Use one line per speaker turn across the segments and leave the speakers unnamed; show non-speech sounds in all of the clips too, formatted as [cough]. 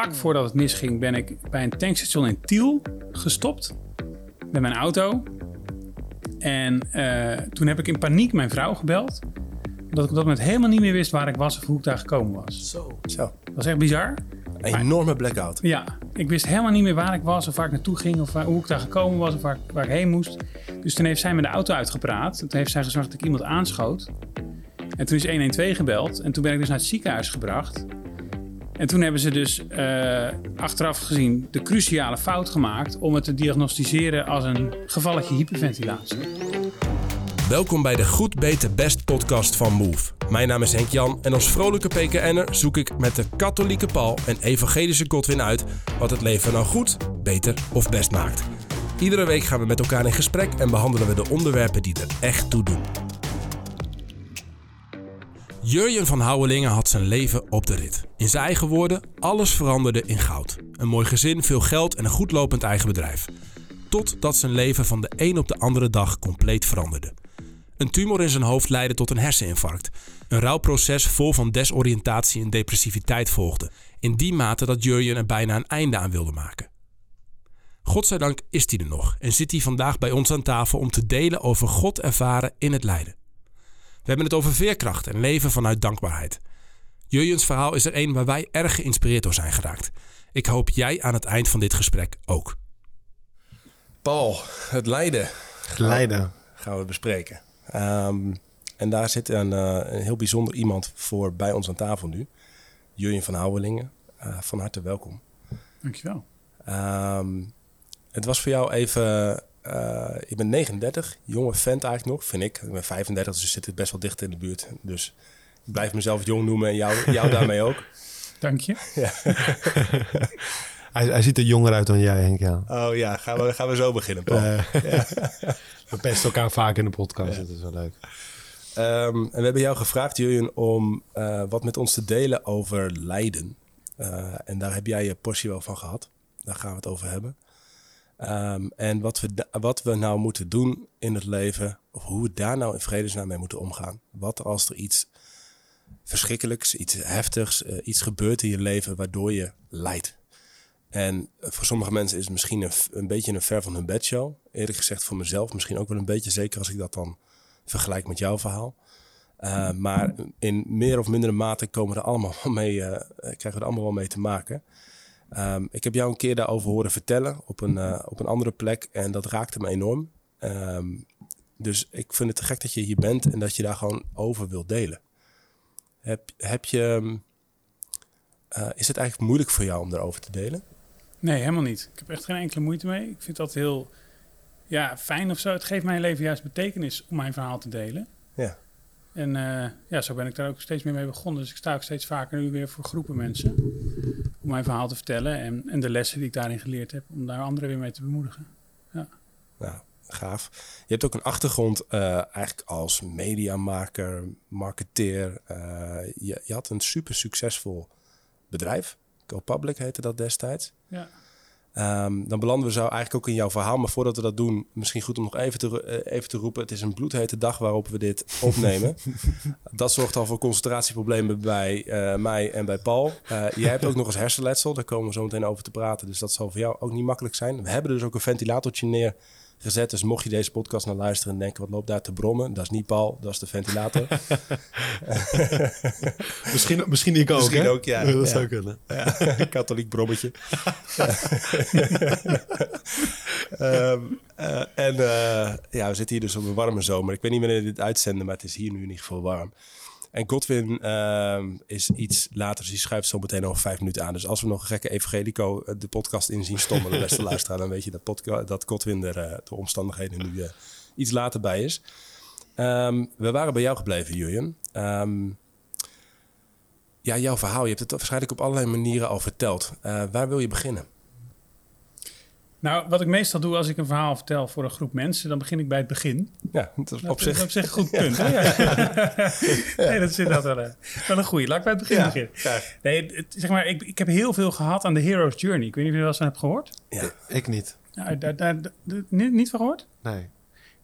vlak voordat het misging ben ik bij een tankstation in Tiel gestopt met mijn auto. En uh, toen heb ik in paniek mijn vrouw gebeld. Dat ik op dat moment helemaal niet meer wist waar ik was of hoe ik daar gekomen was.
Zo.
Zo. Dat was echt bizar.
Een enorme blackout.
Ja, ik wist helemaal niet meer waar ik was of waar ik naartoe ging of waar, hoe ik daar gekomen was of waar, waar ik heen moest. Dus toen heeft zij me de auto uitgepraat. Toen heeft zij gezorgd dat ik iemand aanschoot. En toen is 112 gebeld en toen ben ik dus naar het ziekenhuis gebracht. En toen hebben ze dus uh, achteraf gezien de cruciale fout gemaakt om het te diagnosticeren als een gevalletje hyperventilatie.
Welkom bij de Goed Beter Best podcast van Move. Mijn naam is Henk Jan en als vrolijke PKN'er zoek ik met de katholieke Paul en evangelische Godwin uit wat het leven nou goed, beter of best maakt. Iedere week gaan we met elkaar in gesprek en behandelen we de onderwerpen die er echt toe doen. Jurjen van Houwelingen had zijn leven op de rit. In zijn eigen woorden, alles veranderde in goud. Een mooi gezin, veel geld en een goed lopend eigen bedrijf. Totdat zijn leven van de een op de andere dag compleet veranderde. Een tumor in zijn hoofd leidde tot een herseninfarct. Een rouwproces vol van desoriëntatie en depressiviteit volgde. In die mate dat Jurjen er bijna een einde aan wilde maken. Godzijdank is hij er nog en zit hij vandaag bij ons aan tafel om te delen over God ervaren in het lijden. We hebben het over veerkracht en leven vanuit dankbaarheid. Jurjens verhaal is er een waar wij erg geïnspireerd door zijn geraakt. Ik hoop jij aan het eind van dit gesprek ook. Paul, het lijden.
Lijden.
Gaan we bespreken. Um, en daar zit een, uh, een, heel bijzonder iemand voor bij ons aan tafel nu. Jurjen van Houwelingen. Uh, van harte welkom.
Dankjewel.
Um, het was voor jou even uh, ik ben 39, jonge vent eigenlijk nog, vind ik. Ik ben 35, dus we zitten best wel dicht in de buurt. Dus ik blijf mezelf jong noemen en jou, jou daarmee ook. [laughs]
Dank je. [laughs] Ja. [laughs]
hij, hij, ziet er jonger uit dan jij, Henk. Ja.
Oh ja, gaan we, gaan we zo beginnen, Paul. Uh, ja.
We pesten elkaar vaak in de podcast, dat is wel leuk.
Um, en we hebben jou gevraagd, Julian, om uh, wat met ons te delen over lijden. Uh, en daar heb jij je portie wel van gehad. Daar gaan we het over hebben. Um, en wat we, wat we nou moeten doen in het leven, of hoe we daar nou in vredesnaam mee moeten omgaan. Wat als er iets verschrikkelijks, iets heftigs, uh, iets gebeurt in je leven waardoor je lijdt. En voor sommige mensen is het misschien een, beetje een ver van hun bedshow. Eerlijk gezegd voor mezelf misschien ook wel een beetje, zeker als ik dat dan vergelijk met jouw verhaal. Uh, maar in meer of mindere mate komen er allemaal [laughs] mee, uh, krijgen we er allemaal wel mee te maken. Um, ik heb jou een keer daarover horen vertellen op een, uh, op een andere plek en dat raakte me enorm. Um, dus ik vind het te gek dat je hier bent en dat je daar gewoon over wilt delen. Heb, heb je, uh, is het eigenlijk moeilijk voor jou om daarover te delen?
Nee, helemaal niet. Ik heb echt geen enkele moeite mee. Ik vind dat heel ja, fijn of zo. Het geeft mijn leven juist betekenis om mijn verhaal te delen.
Ja.
En uh, ja, zo ben ik daar ook steeds meer mee begonnen. Dus ik sta ook steeds vaker nu weer voor groepen mensen om mijn verhaal te vertellen en, en de lessen die ik daarin geleerd heb, om daar anderen weer mee te bemoedigen. Ja.
Nou, gaaf. Je hebt ook een achtergrond uh, eigenlijk als mediamaker, marketeer. Uh, je, je, had een super succesvol bedrijf. GoPublic heette dat destijds.
Ja.
Um, dan belanden we zo eigenlijk ook in jouw verhaal. Maar voordat we dat doen, misschien goed om nog even te, uh, even te roepen. Het is een bloedhete dag waarop we dit [laughs] opnemen. dat zorgt al voor concentratieproblemen bij uh, mij en bij Paul. Uh, jij hebt ook nog eens hersenletsel. Daar komen we zo meteen over te praten. Dus dat zal voor jou ook niet makkelijk zijn. We hebben dus ook een ventilatortje neer gezet. Dus mocht je deze podcast naar luisteren en denken, wat loopt daar te brommen? Dat is niet Paul, dat is de ventilator. [laughs]
misschien, misschien ik ook,
Misschien
hè?
ook, ja.
Dat
ja.
zou kunnen.
Ja. [laughs] Katholiek brommetje. um, [laughs] uh, en uh, ja, we zitten hier dus op een warme zomer. Ik weet niet wanneer dit uitzenden, maar het is hier nu in ieder geval warm. En Godwin uh, is iets later, dus die schuift zo meteen over vijf minuten aan. Dus als we nog een gekke evangelico uh, de podcast inzien stommelen, beste [laughs] luisteraar, dan weet je dat, dat Godwin er uh, de omstandigheden nu uh, iets later bij is. Um, we waren bij jou gebleven, Julian. Um, ja, jouw verhaal, je hebt het waarschijnlijk op allerlei manieren al verteld. Waar wil je beginnen?
Nou, wat ik meestal doe als ik een verhaal vertel voor een groep mensen, dan begin ik bij het begin.
Ja, dat is op
dat
zich...
is op zich een goed [laughs] punt. Ja. [laughs] Ja. nee, dat is inderdaad wel, wel een goeie. Laat ik bij het begin
ja,
beginnen. Nee, het, zeg maar, ik, ik heb heel veel gehad aan de Hero's Journey. Ik weet niet of je er wel eens van hebt gehoord.
Ja.
Ik niet.
Nou, daar, daar, daar, niet, niet van gehoord?
Nee.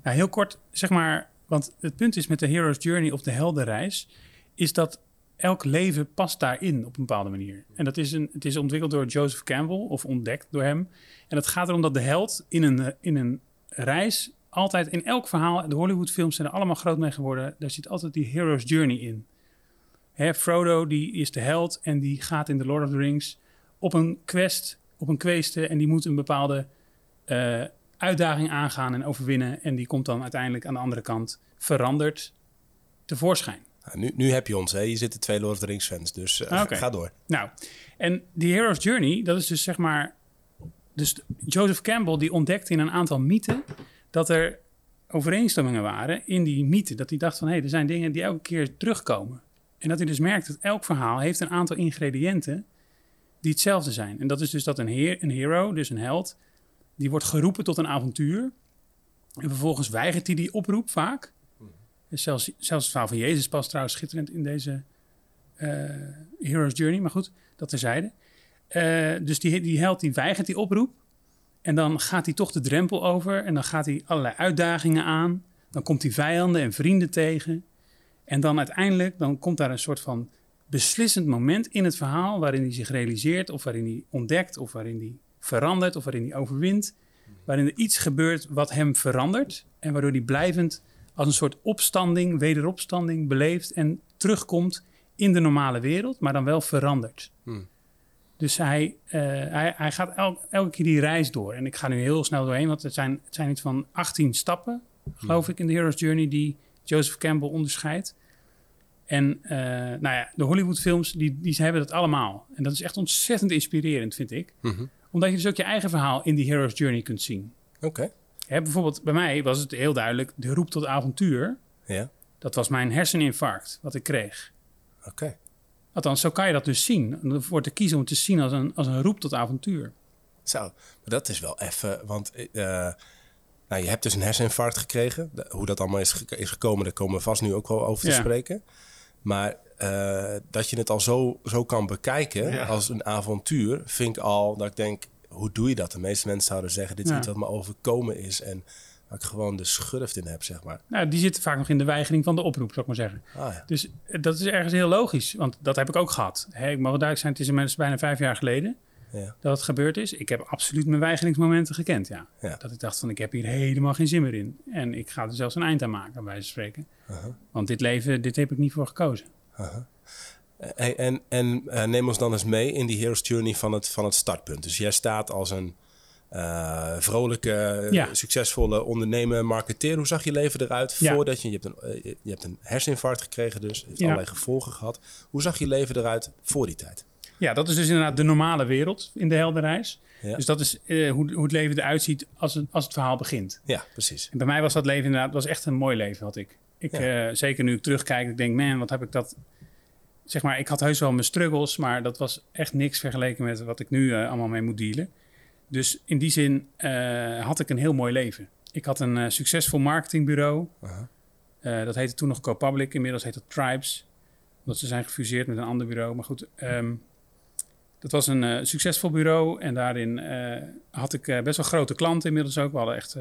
Nou, heel kort, zeg maar, want het punt is met de Hero's Journey of de heldenreis, is dat elk leven past daarin op een bepaalde manier. En dat is een, het is ontwikkeld door Joseph Campbell, of ontdekt door hem. En het gaat erom dat de held in een, in een reis altijd in elk verhaal, de Hollywoodfilms zijn er allemaal groot mee geworden, daar zit altijd die hero's journey in. Hè, Frodo die is de held en die gaat in The Lord of the Rings op een quest, op een kweeste en die moet een bepaalde eh, uitdaging aangaan en overwinnen. En die komt dan uiteindelijk aan de andere kant veranderd tevoorschijn.
Nu, nu heb je ons, hè? Je zitten twee Lord of the Rings fans, dus uh,
Oké.
ga door.
Nou, en die Hero's Journey, dat is dus zeg maar... Dus Joseph Campbell die ontdekte in een aantal mythen... dat er overeenstemmingen waren in die mythen. Dat hij dacht van, hé, hey, er zijn dingen die elke keer terugkomen. En dat hij dus merkt dat elk verhaal heeft een aantal ingrediënten... die hetzelfde zijn. En dat is dus dat een, heer, een hero, dus een held... die wordt geroepen tot een avontuur... en vervolgens weigert hij die oproep vaak... Zelfs, zelfs verhaal van Jezus past trouwens schitterend in deze eh, Hero's Journey. Maar goed, dat terzijde. Eh dus die, die held die weigert die oproep. En dan gaat hij toch de drempel over. En dan gaat hij allerlei uitdagingen aan. Dan komt hij vijanden en vrienden tegen. En dan uiteindelijk dan komt daar een soort van beslissend moment in het verhaal... waarin hij zich realiseert of waarin hij ontdekt... of waarin hij verandert of waarin hij overwint. Waarin er iets gebeurt wat hem verandert... en waardoor hij blijvend als een soort opstanding, wederopstanding beleeft en terugkomt in de normale wereld, maar dan wel veranderd.
Hmm.
Dus hij, eh, hij, hij gaat el- elke keer die reis door. En ik ga nu heel snel doorheen, want het zijn, het zijn iets van 18 stappen, geloof ik, in de Hero's Journey die Joseph Campbell onderscheidt. En eh, nou ja, de Hollywoodfilms, die, die hebben dat allemaal. En dat is echt ontzettend inspirerend, vind ik.
Mhm.
Omdat je dus ook je eigen verhaal in die Hero's Journey kunt zien.
Oké,
Hè, bijvoorbeeld bij mij was het heel duidelijk de roep tot avontuur.
ja,
Dat was mijn herseninfarct wat ik kreeg.
oké.
Althans, zo kan je dat dus zien. Ervoor te kiezen om het te zien als een, als een roep tot avontuur.
Zo, maar dat is wel even, want eh, nou, je hebt dus een herseninfarct gekregen. De- hoe dat allemaal is, is gekomen, daar komen we vast nu ook wel over te
Ja.
spreken. Maar eh, dat je het al zo, zo kan bekijken
Ja.
als een avontuur, vind ik al dat ik denk, hoe doe je dat? De meeste mensen zouden zeggen, dit is
Ja.
iets wat me overkomen is en waar ik gewoon de schurft in heb, zeg maar.
Nou, die zitten vaak nog in de weigering van de oproep, zou ik maar zeggen.
Ah, ja.
Dus eh, dat is ergens heel logisch. Want dat heb ik ook gehad. Hè, ik mag duidelijk zijn, het is inmiddels bijna vijf jaar geleden
Ja.
dat het gebeurd is. Ik heb absoluut mijn weigeringsmomenten gekend, ja. Dat ik dacht van, ik heb hier helemaal geen zin meer in. En ik ga er zelfs een eind aan maken, bij wijze van spreken. Want dit leven, dit heb ik niet voor gekozen.
Hey, en en eh, neem ons dan eens mee in die hero's journey van het, van het startpunt. Dus jij staat als een eh, vrolijke,
Ja.
succesvolle ondernemer, marketeer. Hoe zag je leven eruit
Ja.
voordat je... Je hebt, een, eh, je hebt een herseninfarct gekregen dus. heeft
Ja.
allerlei gevolgen gehad. Hoe zag je leven eruit voor die tijd?
Ja, dat is dus inderdaad de normale wereld in de heldenreis.
Ja.
Dus dat is eh, hoe, hoe het leven eruit ziet als het, als het verhaal begint.
Ja, precies.
En bij mij was dat leven inderdaad was echt een mooi leven, had ik. ik
Ja.
eh, zeker nu ik terugkijk, ik denk, man, wat heb ik dat... Zeg maar, ik had heus wel mijn struggles, maar dat was echt niks vergeleken met wat ik nu eh, allemaal mee moet dealen. Dus in die zin eh, had ik een heel mooi leven. Ik had een eh, succesvol marketingbureau. Dat heette toen nog CoPublic, inmiddels heet dat Tribes. Omdat ze zijn gefuseerd met een ander bureau. Maar goed, ehm, dat was een succesvol bureau. En daarin had ik best wel grote klanten inmiddels ook. We hadden echt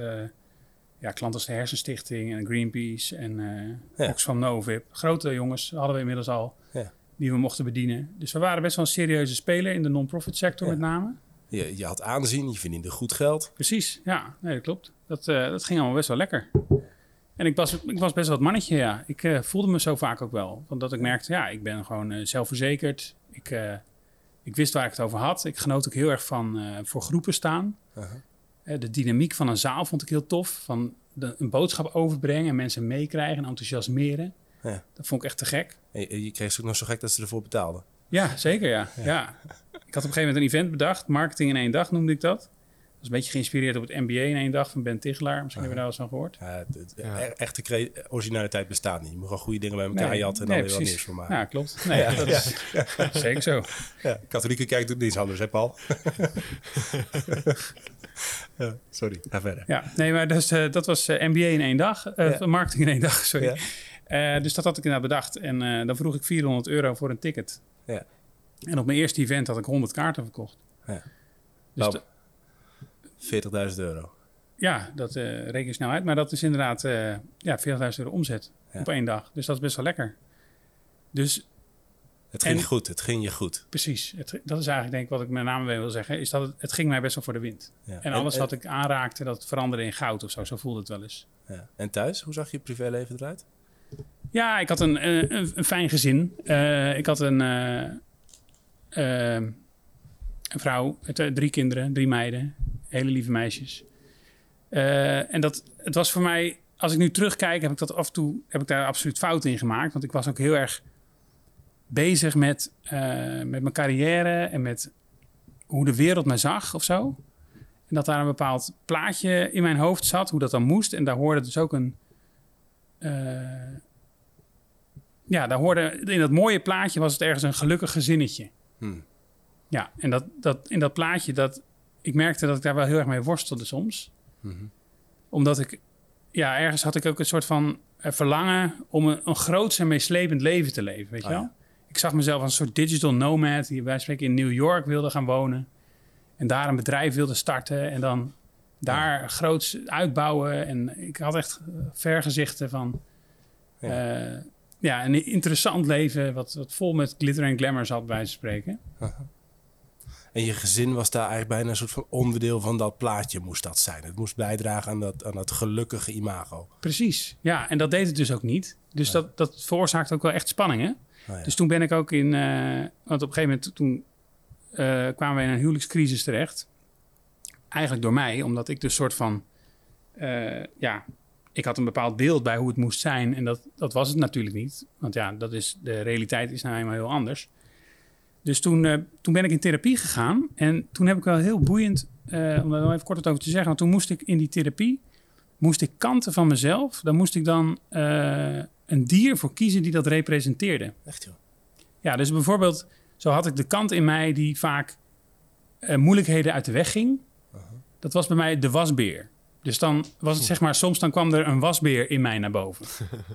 ja, klanten als de Hersenstichting en Greenpeace en eh
Ja.
Oxfam Novib. Grote jongens hadden we inmiddels al
Ja.
Die we mochten bedienen. Dus we waren best wel een serieuze speler in de non-profit sector
Ja.
met name.
Je, je had aanzien, je verdiende goed geld.
Precies, ja, nee, dat klopt. Dat, eh, dat ging allemaal best wel lekker. En ik was, ik was best wel het mannetje, ja. Ik eh, voelde me zo vaak ook wel. Want dat ik merkte, ja, ik ben gewoon eh, zelfverzekerd. Ik, ik wist waar ik het over had. Ik genoot ook heel erg van voor groepen staan. De dynamiek van een zaal vond ik heel tof. Van de, een boodschap overbrengen en mensen meekrijgen en enthousiasmeren.
Ja.
Dat vond ik echt te gek.
En je, kreeg ze ook nog zo gek dat ze ervoor betaalden.
Ja, zeker ja. ja. Ik had op een gegeven moment een event bedacht. Marketing in één dag noemde ik dat. Dat was een beetje geïnspireerd op het MBA in één dag van Ben Tichelaar. Misschien heb je daar wel eens van gehoord.
Ja, het- het-
Ja.
e- Echte originaliteit bestaat niet. Je moet gewoon goede dingen bij elkaar jatten en
nee,
dan weer wat nieuws van maken.
Ja, klopt. Nee, ja, dat is [laughs] zeker zo.
Ja, katholieke kerk doet niets anders, hè Paul? [laughs] ja, sorry, ga verder.
Ja, nee, maar dus, eh, dat was eh, MBA in één dag. eh,
Ja.
Marketing in één dag, sorry. Eh, dus dat had ik inderdaad bedacht. En eh, dan vroeg ik 400 euro voor een ticket.
Ja.
En op mijn eerste event had ik 100 kaarten verkocht.
Ja.
Dus
Nou,
de-
40.000 euro.
ja, dat eh, reken je snel uit. Maar dat is inderdaad ja, 40.000 euro omzet
Ja.
op één dag. Dus dat is best wel lekker. Dus
Het ging
En-
goed, het ging je goed.
Precies. Het, dat is eigenlijk denk ik wat ik met name wil zeggen. Is dat het, het ging mij best wel voor de wind.
Ja.
En alles wat ik aanraakte, dat veranderde in goud of zo. Zo voelde het wel eens.
ja. En thuis, hoe zag je privéleven eruit?
Ja, ik had een, eh, een, een fijn gezin. Eh, ik had een, eh, een vrouw drie kinderen, drie meiden. Hele lieve meisjes. En dat, het was voor mij, als ik nu terugkijk, heb ik dat af en toe, heb ik daar absoluut fout in gemaakt. Want ik was ook heel erg bezig met, met mijn carrière en met hoe de wereld mij zag of zo. En dat daar een bepaald plaatje in mijn hoofd zat, hoe dat dan moest. En daar hoorde dus ook een. Ja, daar hoorde in dat mooie plaatje was het ergens een gelukkig gezinnetje.
Hmm.
Ja, en dat, dat, in dat plaatje, dat, ik merkte dat ik daar wel heel erg mee worstelde soms.
Mhm.
Omdat ik, ja, ergens had ik ook een soort van eh, verlangen om een, een groots en meeslepend leven te leven, weet je
Ah,
wel?
ja.
Ik zag mezelf als een soort digital nomad die bij spreken in New York wilde gaan wonen. En daar een bedrijf wilde starten en dan daar groots uitbouwen. En ik had echt eh, vergezichten van
Ja.
ja. Ja, een interessant leven wat, wat vol met glitter en glamour zat bij ze spreken.
En je gezin was daar eigenlijk bijna een soort van onderdeel van dat plaatje moest dat zijn. Het moest bijdragen aan dat, aan dat gelukkige imago.
Precies, ja, en dat deed het dus ook niet. Dus dat, dat veroorzaakt ook wel echt spanningen.
Ja.
Dus toen ben ik ook in, eh, want op een gegeven moment toen eh, kwamen we in een huwelijkscrisis terecht. Eigenlijk door mij, omdat ik dus soort van, eh, ja, ik had een bepaald beeld bij hoe het moest zijn. En dat, dat was het natuurlijk niet. Want ja, dat is, de realiteit is nou eenmaal heel anders. Dus toen, eh, toen ben ik in therapie gegaan. En toen heb ik wel heel boeiend, eh, om daar nog even kort over te zeggen. Want toen moest ik in die therapie, moest ik kanten van mezelf. Daar moest ik dan eh, een dier voor kiezen die dat representeerde.
Echt joh.
Ja, dus bijvoorbeeld, zo had ik de kant in mij die vaak moeilijkheden uit de weg ging. Dat was bij mij de wasbeer. Dus dan was het zeg maar, soms dan kwam er een wasbeer in mij naar boven.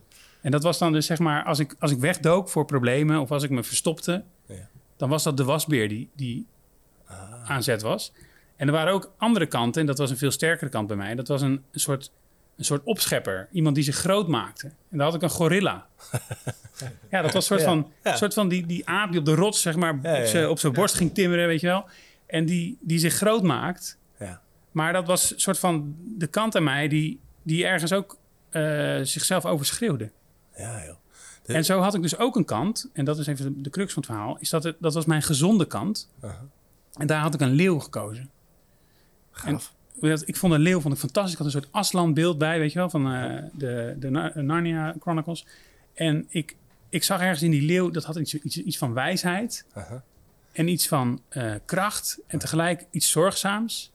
[laughs] en dat was dan dus zeg maar, als ik, als ik wegdook voor problemen of als ik me verstopte,
Ja.
dan was dat de wasbeer die, die aan zet was. En er waren ook andere kanten, en dat was een veel sterkere kant bij mij. Dat was een, een, soort, een soort opschepper, iemand die zich groot maakte. En daar had ik een gorilla. [laughs] ja, dat was een soort
Ja,
van,
ja.
soort van die, die aap die op de rots zeg maar, op zijn borst ging timmeren, weet je wel. En die, die zich groot maakt. Maar dat was een soort van de kant aan mij die, die ergens ook eh, zichzelf overschreeuwde.
Ja joh. De-
En zo had ik dus ook een kant, en dat is even de, de crux van het verhaal, is dat het, dat was mijn gezonde kant. En daar had ik een leeuw gekozen.
Gaaf.
Ik vond een leeuw vond ik fantastisch. Ik had een soort Aslan-beeld bij, weet je wel, van eh, de, de Nar- Narnia Chronicles. En ik, ik zag ergens in die leeuw, dat had iets, iets, iets van wijsheid en iets van eh, kracht en tegelijk iets zorgzaams.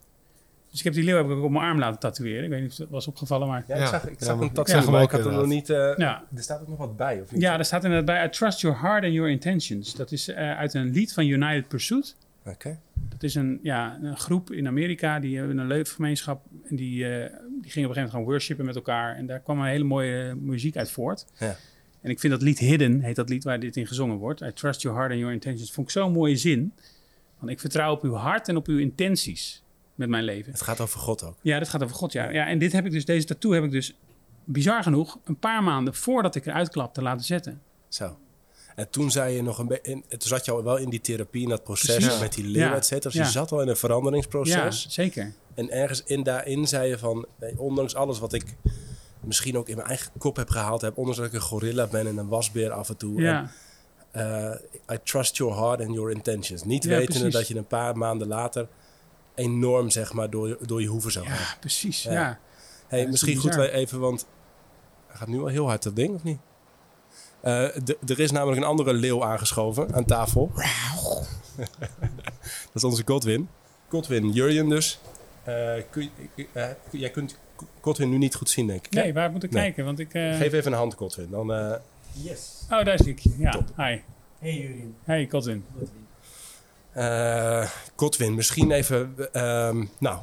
Dus ik heb die leeuw heb ik ook op mijn arm laten tatoeëren. Ik weet niet of het was opgevallen, maar...
Ja, ik zag, ik
Ja,
zag
maar-
een
ik
tattoo,
zag hem
maar ik had er nog niet... eh,
Ja.
Er staat ook nog wat bij, of niet?
Ja, er staat inderdaad bij, I trust your heart and your intentions. Dat is eh, uit een lied van United Pursuit.
Oké.
Dat is een, ja, een groep in Amerika, die hebben een leefgemeenschap. En die, eh, die gingen op een gegeven moment gaan worshipen met elkaar. En daar kwam een hele mooie muziek uit voort.
Ja.
En ik vind dat lied Hidden, heet dat lied waar dit in gezongen wordt. I trust your heart and your intentions. Vond ik zo'n mooie zin. Want ik vertrouw op uw hart en op uw intenties met mijn leven.
Het gaat over God ook.
Ja, dat gaat over God, ja. ja en dit heb ik dus, deze tattoo heb ik dus, bizar genoeg, een paar maanden voordat ik eruit klapte laten zetten.
Zo. En toen zei je nog een beetje... Toen zat je al wel in die therapie, in dat proces
Precies.
met die leeuw,
Ja.
et cetera. Dus
Ja.
je zat al in een
Ja,
veranderingsproces.
zeker.
En ergens in daarin zei je van... nee, ondanks alles wat ik misschien ook in mijn eigen kop heb gehaald heb... ondanks dat ik een gorilla ben en een wasbeer af en toe...
Ja,
en, eh, I trust your heart and your intentions. Niet
Ja,
wetende dat je een paar maanden later... enorm, zeg maar, door, door je hoeven zou gaan.
ja precies.
Ja.
Ja.
Hey, misschien goed wij even, want hij gaat nu al heel hard dat ding, of niet? Eh, d- er is namelijk een andere leeuw aangeschoven aan tafel. [laughs] dat is onze Godwin. Godwin, Jurjen dus. Eh, kun je, eh, jij kunt Godwin nu niet goed zien, denk ik.
Nee, waar moet ik
Nee.
kijken? Want ik... eh,
Geef even een hand, Godwin. Dan, eh,
Yes.
Oh, daar zie ik je. Ja, hi.
Hey Jurien.
Hey, Colin.
Eh, Godwin, misschien even... ehm, nou,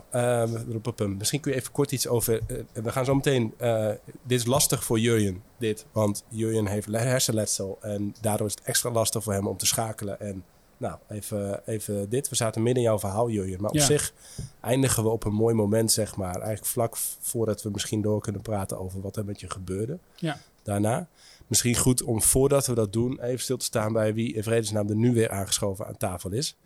pum, misschien kun je even kort iets over... eh, we gaan zo meteen... eh, dit is lastig voor Jurjen, dit. Want Jurjen heeft le- hersenletsel. En daardoor is het extra lastig voor hem om te schakelen. En nou, even, even dit. We zaten midden in jouw verhaal, Jurjen. Maar op zich eindigen we op een mooi moment, zeg maar. Eigenlijk vlak voordat we misschien door kunnen praten over wat er met je gebeurde.
Ja.
daarna. Misschien goed om voordat we dat doen even stil te staan bij wie in vredesnaam er nu weer aangeschoven aan tafel is.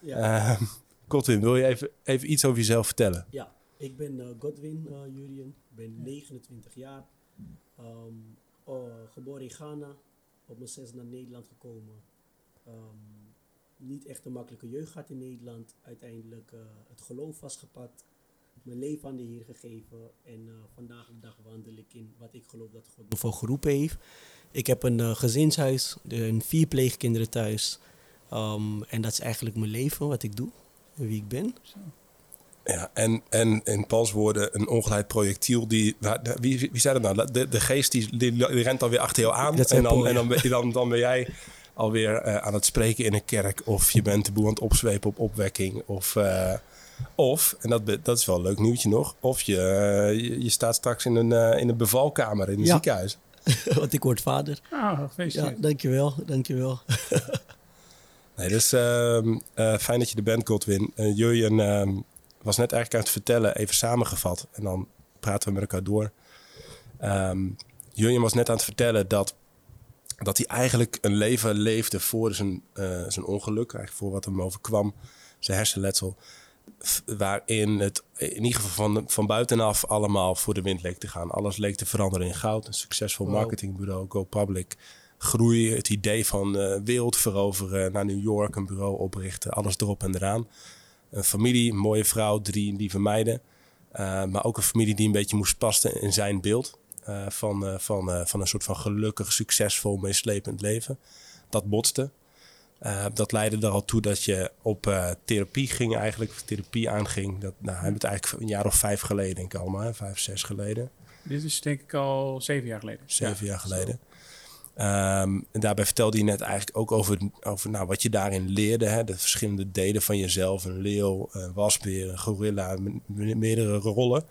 Ja,
Uh, Godwin, wil je even, even iets over jezelf vertellen?
ja. ik ben eh, Godwin uh, Jurien, ik ben 29 jaar, Ehm, oh, geboren in Ghana, op mijn zes naar Nederland gekomen. Ehm, niet echt een makkelijke jeugd gehad in Nederland, uiteindelijk eh, het geloof vastgepakt, mijn leven aan de Heer gegeven en eh, vandaag de dag wandel ik in wat ik geloof dat God me voor geroepen heeft. Ik heb een eh, gezinshuis, een vier pleegkinderen thuis. Ehm, en dat is eigenlijk mijn leven, wat ik doe en wie ik ben.
Ja, en, en in Pauls woorden, een ongeleid projectiel. Die, waar- de- wie, wie zei dat nou? De, de geest die, die, die rent alweer achter jou aan. En dan,
Paul,
en dan, ben, dan, dan ben jij alweer eh, aan het spreken in een kerk. Of je bent de boel aan het opzwepen op opwekking. Of, eh, of en dat, dat is wel een leuk nieuwtje nog. Of je, eh, je, je staat straks in een, eh, in een bevalkamer in een
Ja.
ziekenhuis. [laughs]
Want ik word vader.
Ah,
Ja,
gefeliciteerd.
dankjewel, dankjewel. [laughs]
Nee, dus ehm, eh, fijn dat je er bent, Godwin. Uh, Jurjen ehm, was net eigenlijk aan het vertellen, even samengevat. En dan praten we met elkaar door. Ehm Jurjen was net aan het vertellen dat, dat hij eigenlijk een leven leefde voor zijn, eh, zijn ongeluk. Eigenlijk voor wat hem overkwam, zijn hersenletsel. Waarin het in ieder geval van, van buitenaf allemaal voor de wind leek te gaan. Alles leek te veranderen in goud. Een succesvol
Wow.
marketingbureau, Go Public groei, het idee van eh wereld veroveren, naar New York een bureau oprichten, alles erop en eraan. Een familie, een mooie vrouw, drie lieve meiden. Eh, maar ook een familie die een beetje moest passen in zijn beeld eh, van, van, van een soort van gelukkig, succesvol, meeslepend leven. Dat botste. Eh, dat leidde er al toe dat je op eh, therapie ging eigenlijk, of therapie aanging. Dat, nou, hebben het eigenlijk een jaar of vijf geleden, denk ik allemaal, hè? vijf, zes geleden
Dit is denk ik al zeven jaar geleden.
zeven
Ja.
jaar geleden. Ehm, en daarbij vertelde je net eigenlijk ook over, over nou, wat je daarin leerde. Hè? De verschillende delen van jezelf. Een leeuw, een wasbeer, een gorilla, me- me- meerdere rollen.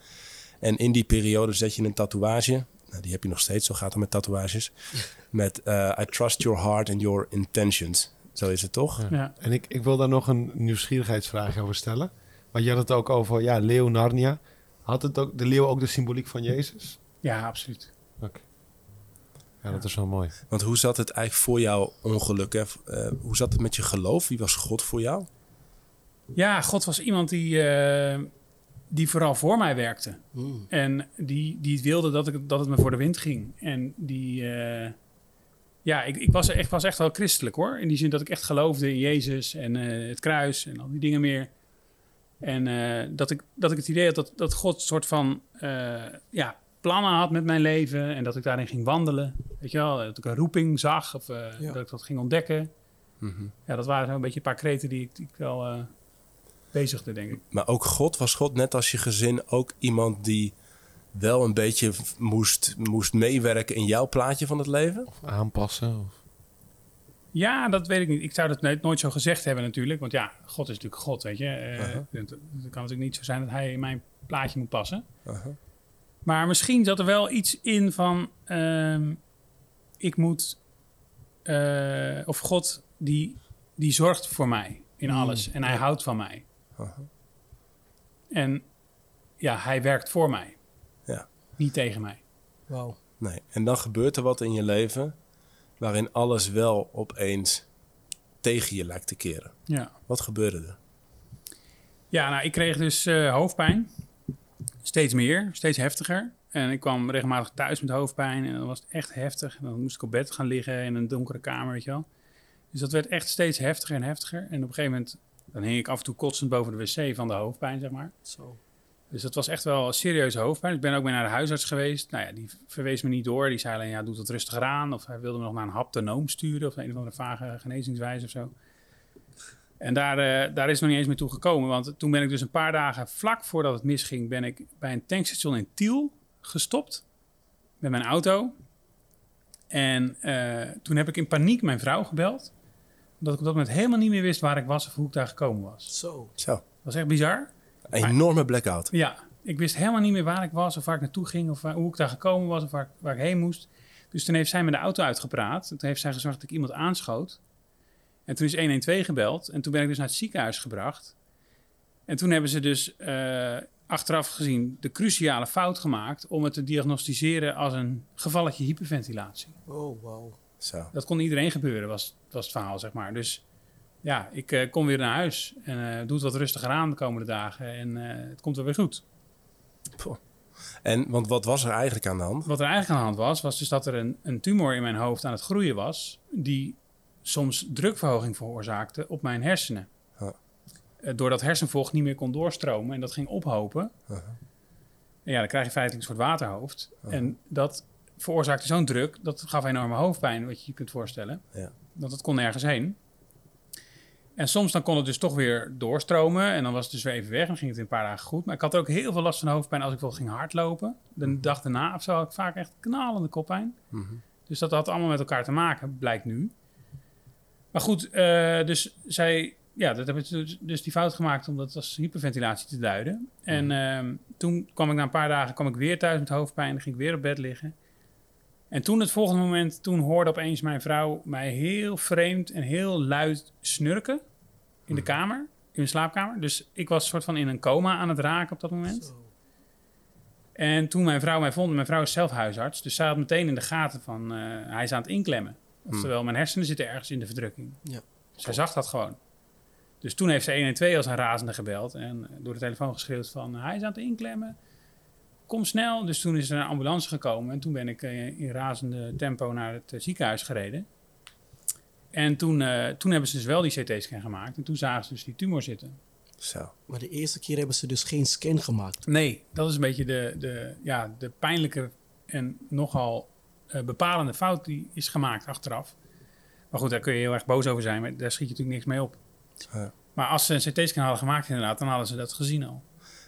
En in die periode zet je een tatoeage. Nou, die heb je nog steeds, zo gaat het met tatoeages. [laughs] Met eh, I trust your heart and your intentions. Zo is het toch?
Ja.
Ja.
En ik, ik wil daar nog een nieuwsgierigheidsvraag over stellen. Want je had het ook over, ja, leeuw Narnia. Had het ook, de leeuw ook de symboliek van Jezus?
ja, absoluut.
Oké. Ja, dat is wel mooi.
Want hoe zat het eigenlijk voor jouw ongeluk? Hè? Eh, hoe zat het met je geloof? Wie was God voor jou?
Ja, God was iemand die, eh, die vooral voor mij werkte.
Mm.
En die, die wilde dat, ik, dat het me voor de wind ging. En die... eh, ja, ik, ik was echt, was echt wel christelijk hoor. In die zin dat ik echt geloofde in Jezus en eh, het kruis en al die dingen meer. En eh, dat, ik, dat ik het idee had dat, dat God een soort van eh, ja, plannen had met mijn leven. En dat ik daarin ging wandelen. Weet je wel, dat ik een roeping zag of
Ja.
dat ik dat ging ontdekken.
Mhm.
Ja, dat waren zo'n beetje een paar kreten die ik, die ik wel eh, bezigde, denk ik.
Maar ook God, was God net als je gezin ook iemand die wel een beetje moest, moest meewerken in jouw plaatje van het leven?
Of aanpassen. Of...
Ja, dat weet ik niet. Ik zou dat nooit, nooit zo gezegd hebben natuurlijk. Want ja, God is natuurlijk God, weet je. Eh,
Aha.
Het het kan natuurlijk niet zo zijn dat hij in mijn plaatje moet passen.
Aha.
Maar misschien zat er wel iets in van... ehm, ik moet... eh, of God, die, die zorgt voor mij in
Mm,
alles. En hij
ja.
houdt van mij.
Aha.
En ja, hij werkt voor mij. Niet tegen mij.
Wauw.
Nee. En dan gebeurt er wat in je leven waarin alles wel opeens tegen je lijkt te keren.
Ja.
Wat gebeurde er?
Ja, nou, ik kreeg dus eh, hoofdpijn. Steeds meer, steeds heftiger. En ik kwam regelmatig thuis met hoofdpijn. En dan was echt heftig. En dan moest ik op bed gaan liggen in een donkere kamer, weet je wel. Dus dat werd echt steeds heftiger en heftiger. En op een gegeven moment, dan hing ik af en toe kotsend boven de wc van de hoofdpijn, zeg maar.
Zo.
Dus dat was echt wel serieuze hoofdpijn. Ik ben ook weer naar de huisarts geweest. Nou ja, die verwees me niet door. Die zei alleen, ja, doe het rustiger aan. Of hij wilde me nog naar een haptonoom sturen. Of een of andere vage genezingswijze of zo. En daar, eh, daar is nog niet eens meer toe gekomen. Want toen ben ik dus een paar dagen vlak voordat het misging... ben ik bij een tankstation in Tiel gestopt. Met mijn auto. En eh, toen heb ik in paniek mijn vrouw gebeld. Omdat ik op dat moment helemaal niet meer wist waar ik was... of hoe ik daar gekomen was.
Zo.
Zo,
Dat was echt bizar.
Een enorme blackout.
Ja, ik wist helemaal niet meer waar ik was of waar ik naartoe ging of waar- hoe ik daar gekomen was of waar, ik- waar ik heen moest. Dus toen heeft zij me de auto uitgepraat. Toen heeft zij gezorgd dat ik iemand aanschoot. En toen is 112 gebeld en toen ben ik dus naar het ziekenhuis gebracht. En toen hebben ze dus eh, achteraf gezien de cruciale fout gemaakt om het te diagnosticeren als een gevalletje hyperventilatie.
Oh, wauw.
Zo.
Dat kon iedereen gebeuren, was, was het verhaal, zeg maar. Dus ja, ik eh, kom weer naar huis en eh doe het wat rustiger aan de komende dagen en eh, het komt wel weer goed.
En want wat was er eigenlijk aan de hand?
Wat er eigenlijk aan de hand was, was dus dat er een, een tumor in mijn hoofd aan het groeien was, die soms drukverhoging veroorzaakte op mijn hersenen.
Huh.
Eh, doordat hersenvocht niet meer kon doorstromen en dat ging ophopen. En ja, dan krijg je feitelijk een soort waterhoofd. En dat veroorzaakte zo'n druk, dat gaf enorme hoofdpijn, wat je je kunt voorstellen.
Ja.
Want het kon nergens heen. En soms dan kon het dus toch weer doorstromen. En dan was het dus weer even weg. En dan ging het in een paar dagen goed. Maar ik had ook heel veel last van hoofdpijn als ik wel ging hardlopen. De dag daarna of zo had ik vaak echt knalende koppijn.
Mhm.
Dus dat had allemaal met elkaar te maken, blijkt nu. Maar goed, eh, dus zij... Ja, dat heb ik dus, dus die fout gemaakt om dat als hyperventilatie te duiden. En ehm, toen kwam ik na een paar dagen kwam ik weer thuis met hoofdpijn. Dan ging ik weer op bed liggen. En toen het volgende moment, toen hoorde opeens mijn vrouw mij heel vreemd en heel luid snurken in de kamer, in mijn slaapkamer. Dus ik was soort van in een coma aan het raken op dat moment.
Zo.
En toen mijn vrouw mij vond, mijn vrouw is zelf huisarts, dus zij had meteen in de gaten van eh, hij is aan het inklemmen. Oftewel, mijn hersenen zitten ergens in de verdrukking.
Ja.
Zij zag dat gewoon. Dus toen heeft ze 112 als een razende gebeld en door de telefoon geschreeuwd van hij is aan het inklemmen. Kom snel. Dus toen is er een ambulance gekomen en toen ben ik eh, in razende tempo naar het eh, ziekenhuis gereden. En toen, eh, toen hebben ze dus wel die CT-scan gemaakt en toen zagen ze dus die tumor zitten.
Zo.
Maar de eerste keer hebben ze dus geen scan gemaakt.
Nee, dat is een beetje de, de, ja, de pijnlijke en nogal bepalende fout die is gemaakt achteraf. Maar goed, daar kun je heel erg boos over zijn, maar daar schiet je natuurlijk niks mee op.
Ja.
Maar als ze een CT-scan hadden gemaakt inderdaad, dan hadden ze dat gezien al.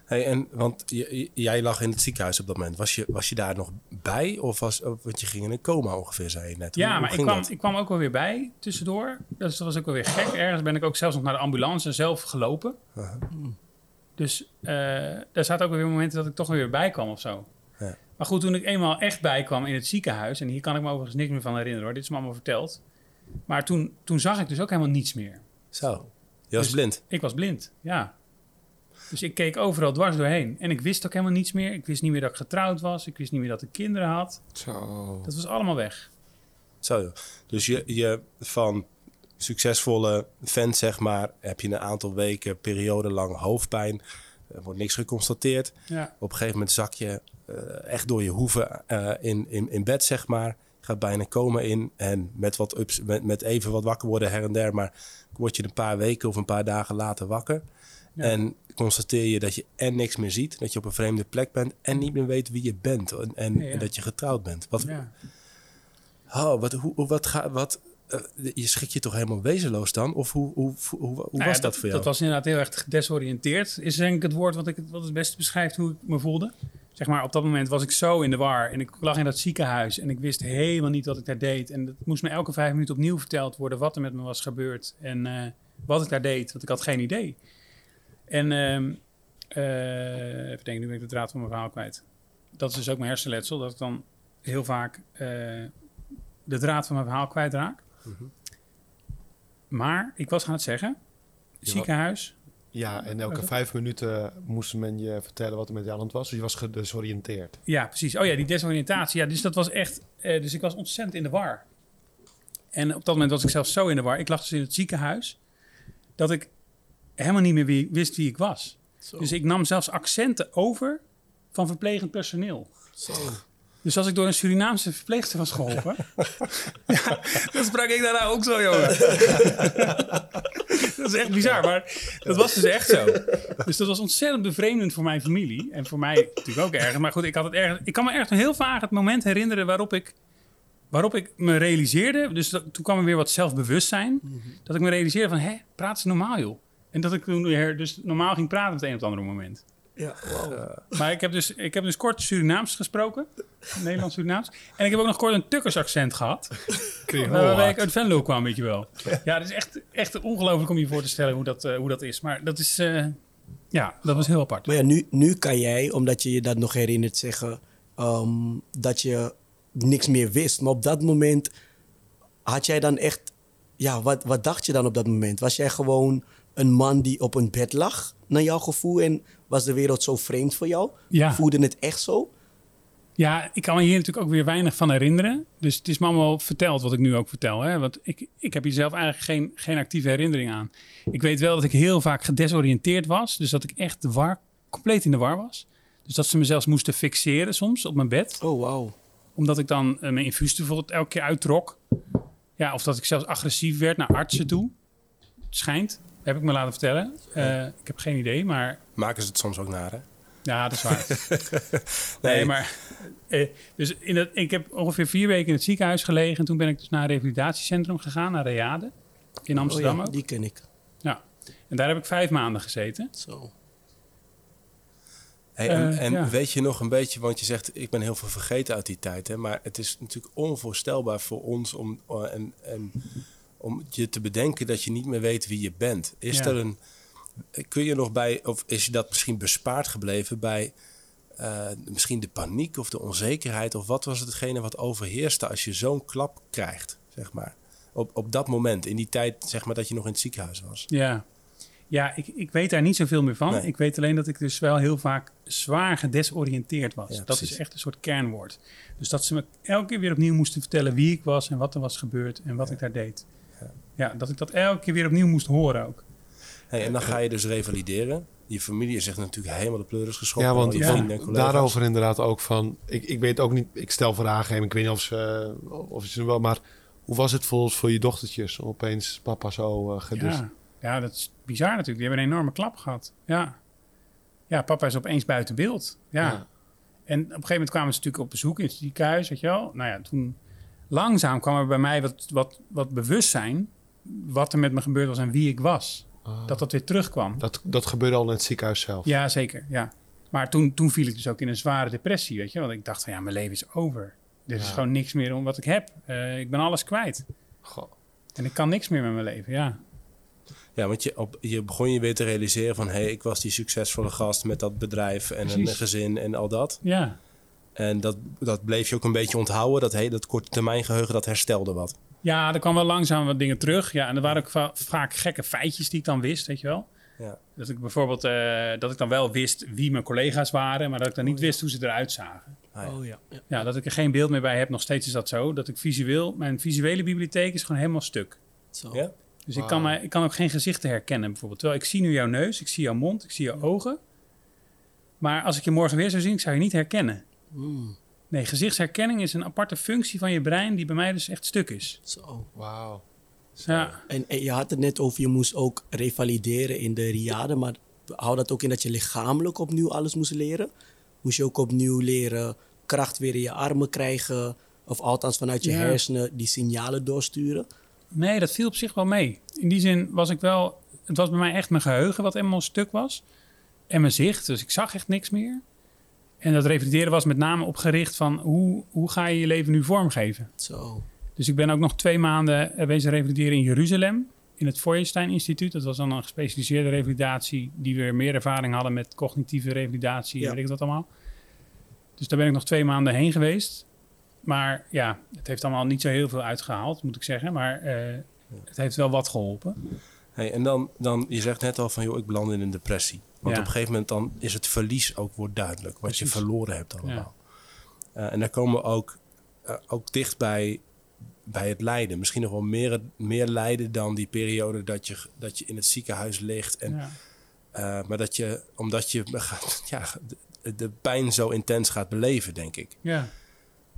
Hey, en want j- jij lag in het ziekenhuis op dat moment. Was je, was je daar nog bij? Of was, want je ging in een coma ongeveer, zei je net.
Ja,
hoe
maar ik kwam,
dat?
ik kwam ook wel weer bij tussendoor. Dus dat was ook wel weer gek. Ergens ben ik ook zelfs nog naar de ambulance zelf gelopen.
Uh-huh.
Dus eh daar zaten ook weer momenten dat ik toch weer bij kwam of zo.
Ja.
Maar goed, toen ik eenmaal echt bij kwam in het ziekenhuis... en hier kan ik me overigens niks meer van herinneren hoor, dit is me allemaal verteld. Maar toen, toen zag ik dus ook helemaal niets meer.
Zo. Je was
Dus-
blind.
Ik was blind, ja. Dus ik keek overal dwars doorheen. En ik wist ook helemaal niets meer. Ik wist niet meer dat ik getrouwd was. Ik wist niet meer dat ik kinderen had.
Zo.
Dat was allemaal weg.
Zo. joh. Dus je, je van succesvolle vent, zeg maar, heb je een aantal weken, periode lang hoofdpijn. Er wordt niks geconstateerd.
Ja.
Op een gegeven moment zak je eh, echt door je hoeven eh, in, in, in bed, zeg maar. Gaat bijna komen in. En met, wat ups, met, met even wat wakker worden her en der. Maar word je een paar weken of een paar dagen later wakker.
Ja.
En constateer je dat je en niks meer ziet. Dat je op een vreemde plek bent. En niet meer weet wie je bent. En, en,
Ja, ja.
en dat je getrouwd bent. Wat,
ja.
oh, wat, hoe, wat, ga, wat eh, je schrik je toch helemaal wezenloos dan? Of hoe, hoe, hoe, hoe,
Nou
was
ja,
dat, voor jou?
Dat was inderdaad heel erg gedesoriënteerd. Is denk ik het woord wat, ik, wat het beste beschrijft hoe ik me voelde. Zeg maar, op dat moment was ik zo in de war. En ik lag in dat ziekenhuis. En ik wist helemaal niet wat ik daar deed. En het moest me elke vijf minuten opnieuw verteld worden wat er met me was gebeurd. En eh, wat ik daar deed. Want ik had geen idee. En ehm eh, even denken, nu ben ik de draad van mijn verhaal kwijt. Dat is dus ook mijn hersenletsel. Dat ik dan heel vaak eh, de draad van mijn verhaal kwijtraak.
Mhm.
Maar ik was gaan het zeggen. Ziekenhuis.
Ja, en elke vijf minuten moest men je vertellen wat er met je aan hand was. Dus je was gedesoriënteerd.
Ja, precies. Oh ja, die desoriëntatie. Ja, dus dat was echt... eh, dus ik was ontzettend in de war. En op dat moment was ik zelfs zo in de war. Ik lag dus in het ziekenhuis. Dat ik helemaal niet meer wie, wist wie ik was.
Zo.
Dus ik nam zelfs accenten over van verplegend personeel.
Zo.
Dus als ik door een Surinaamse verpleegster was geholpen... [laughs] ja, dan sprak ik daarna ook zo, jongen. [laughs] dat is echt bizar, maar dat was dus echt zo. Dus dat was ontzettend bevreemdend voor mijn familie. En voor mij natuurlijk ook erg. Maar goed, ik, had het erg, ik kan me echt heel vaag het moment herinneren waarop ik, waarop ik me realiseerde... Dus dat- toen kwam er weer wat zelfbewustzijn. Dat ik me realiseerde van, hé, praat ze normaal, joh. En dat ik toen weer dus normaal ging praten op het een of het andere moment.
Ja, wauw.
Maar ik heb dus, ik heb dus kort Surinaams gesproken. Nederlands-Surinaams. En ik heb ook nog kort een Tukkers accent gehad.
Kreeg
waarbij ik uit Venlo kwam, weet je wel. Ja, het is echt, echt ongelooflijk om je voor te stellen hoe dat, eh, hoe dat is. Maar dat is, eh, ja, dat was heel apart.
Maar ja, nu, nu kan jij, omdat je je dat nog herinnert, zeggen ehm, dat je niks meer wist. Maar op dat moment had jij dan echt... Ja, wat, wat dacht je dan op dat moment? Was jij gewoon een man die op een bed lag, naar jouw gevoel? En was de wereld zo vreemd voor jou?
Ja.
Voelde het echt zo?
Ja, ik kan me hier natuurlijk ook weer weinig van herinneren. Dus het is me allemaal verteld wat ik nu ook vertel. Hè? Want ik, ik heb hier zelf eigenlijk geen, geen actieve herinnering aan. Ik weet wel dat ik heel vaak gedesoriënteerd was. Dus dat ik echt de war, compleet in de war was. Dus dat ze me zelfs moesten fixeren soms op mijn bed.
Oh, wauw.
Omdat ik dan eh, mijn infuus bijvoorbeeld elke keer uittrok. Ja, of dat ik zelfs agressief werd naar artsen toe. Het schijnt, heb ik me laten vertellen. Eh, ik heb geen idee, maar
Maken ze het soms ook naar, hè?
ja, dat is waar. [laughs] nee,
Nee.
maar. eh, dus in het, ik heb ongeveer vier weken in het ziekenhuis gelegen. En toen ben ik dus naar een revalidatiecentrum gegaan, naar Reade. In Amsterdam
oh, ja,
ook.
die ken ik.
Ja. En daar heb ik vijf maanden gezeten.
Zo.
Hey, en
Eh,
en
ja.
weet je nog een beetje, want je zegt ik ben heel veel vergeten uit die tijd, hè, maar het is natuurlijk onvoorstelbaar voor ons om, eh, en, en, om je te bedenken dat je niet meer weet wie je bent. Is
Ja.
er een, kun je nog bij, of is je dat misschien bespaard gebleven bij eh, misschien de paniek of de onzekerheid, of wat was hetgene wat overheerste als je zo'n klap krijgt, zeg maar? Op, op dat moment, in die tijd, zeg maar, dat je nog in het ziekenhuis was.
Ja. Ja, ik, ik weet daar niet zoveel meer van.
Nee.
Ik weet alleen dat ik dus wel heel vaak zwaar gedesoriënteerd was.
Ja,
dat
precies.
is echt een soort kernwoord. Dus dat ze me elke keer weer opnieuw moesten vertellen wie ik was en wat er was gebeurd en wat ik daar deed. Ja. dat ik dat elke keer weer opnieuw moest horen ook.
Hey, en dan ga je dus revalideren. Je familie is echt natuurlijk helemaal de pleuris geschoten.
Ja, want
je
ja,
vrienden en collega's.
daarover inderdaad ook van... Ik, ik weet ook niet, ik stel vragen en ik weet niet of ze, of ze wel... Maar hoe was het voor, voor je dochtertjes om opeens papa zo uh, gedus?
Ja. ja, dat is bizar natuurlijk. Die hebben een enorme klap gehad. Ja, ja papa is opeens buiten beeld. Ja.
Ja.
En op een gegeven moment kwamen ze natuurlijk op bezoek in het ziekenhuis, weet je wel. Nou ja, toen langzaam kwam er bij mij wat, wat, wat bewustzijn... wat er met me gebeurd was en wie ik was.
Ah.
Dat dat weer terugkwam.
Dat, dat gebeurde al in het ziekenhuis zelf.
Ja, zeker, ja. Maar toen, toen viel ik dus ook in een zware depressie, weet je. Want ik dacht van, ja, mijn leven is over. Er is
Ja.
gewoon niks meer om wat ik heb. Eh, ik ben alles kwijt.
Goh.
En ik kan niks meer met mijn leven, ja.
Ja, want je, op, je begon je weer te realiseren van... hé, hey, ik was die succesvolle gast met dat bedrijf en een gezin en al dat.
Ja,
En dat, dat bleef je ook een beetje onthouden. Dat, hey, dat korte termijn geheugen, dat herstelde wat.
Ja, er kwam wel langzaam wat dingen terug. Ja, en er waren ook va- vaak gekke feitjes die ik dan wist, weet je wel.
Ja.
Dat ik bijvoorbeeld, eh, dat ik dan wel wist wie mijn collega's waren, maar dat ik dan niet wist hoe ze eruit zagen.
Ah, ja.
Oh ja. ja.
Ja, dat ik er geen beeld meer bij heb, nog steeds is dat zo. Dat ik visueel, mijn visuele bibliotheek is gewoon helemaal stuk.
Zo.
Ja?
Dus ik, kan mij, ik kan ook geen gezichten herkennen bijvoorbeeld. Terwijl ik zie nu jouw neus, ik zie jouw mond, ik zie jouw ogen. Maar als ik je morgen weer zou zien, ik zou je niet herkennen.
Mm,
Nee, gezichtsherkenning is een aparte functie van je brein die bij mij dus echt stuk is.
zo.
Wauw.
Ja,
En, en je had het net over je moest ook revalideren in de riade, maar houdt dat ook in dat je lichamelijk opnieuw alles moest leren? Moest je ook opnieuw leren kracht weer in je armen krijgen? Of althans vanuit je
Ja.
hersenen die signalen doorsturen?
Nee, dat viel op zich wel mee. In die zin was ik wel... Het was bij mij echt mijn geheugen wat helemaal stuk was. En mijn zicht, dus ik zag echt niks meer. En dat revalideren was met name opgericht van... Hoe, hoe ga je je leven nu vormgeven?
Zo.
Dus ik ben ook nog twee maanden eh, wezen revalideren in Jeruzalem. In het Feuerstein Instituut. Dat was dan een gespecialiseerde revalidatie... die weer meer ervaring hadden met cognitieve revalidatie.
Ja.
en Weet ik dat allemaal. Dus daar ben ik nog twee maanden heen geweest. Maar ja, het heeft allemaal niet zo heel veel uitgehaald, moet ik zeggen. Maar eh, het heeft wel wat geholpen.
Hey, en dan, dan, je zegt net al van, joh, ik beland in een depressie. Want
Ja.
op een gegeven moment dan is het verlies ook wordt duidelijk. Wat je verloren hebt allemaal. Eh, en daar komen we ook, eh, ook dicht bij, bij het lijden. Misschien nog wel meer, meer lijden dan die periode dat je, dat je in het ziekenhuis ligt. En,
Ja.
eh, maar dat je, omdat je [laughs] gaat, ja, de, de pijn zo intens gaat beleven, denk ik.
ja.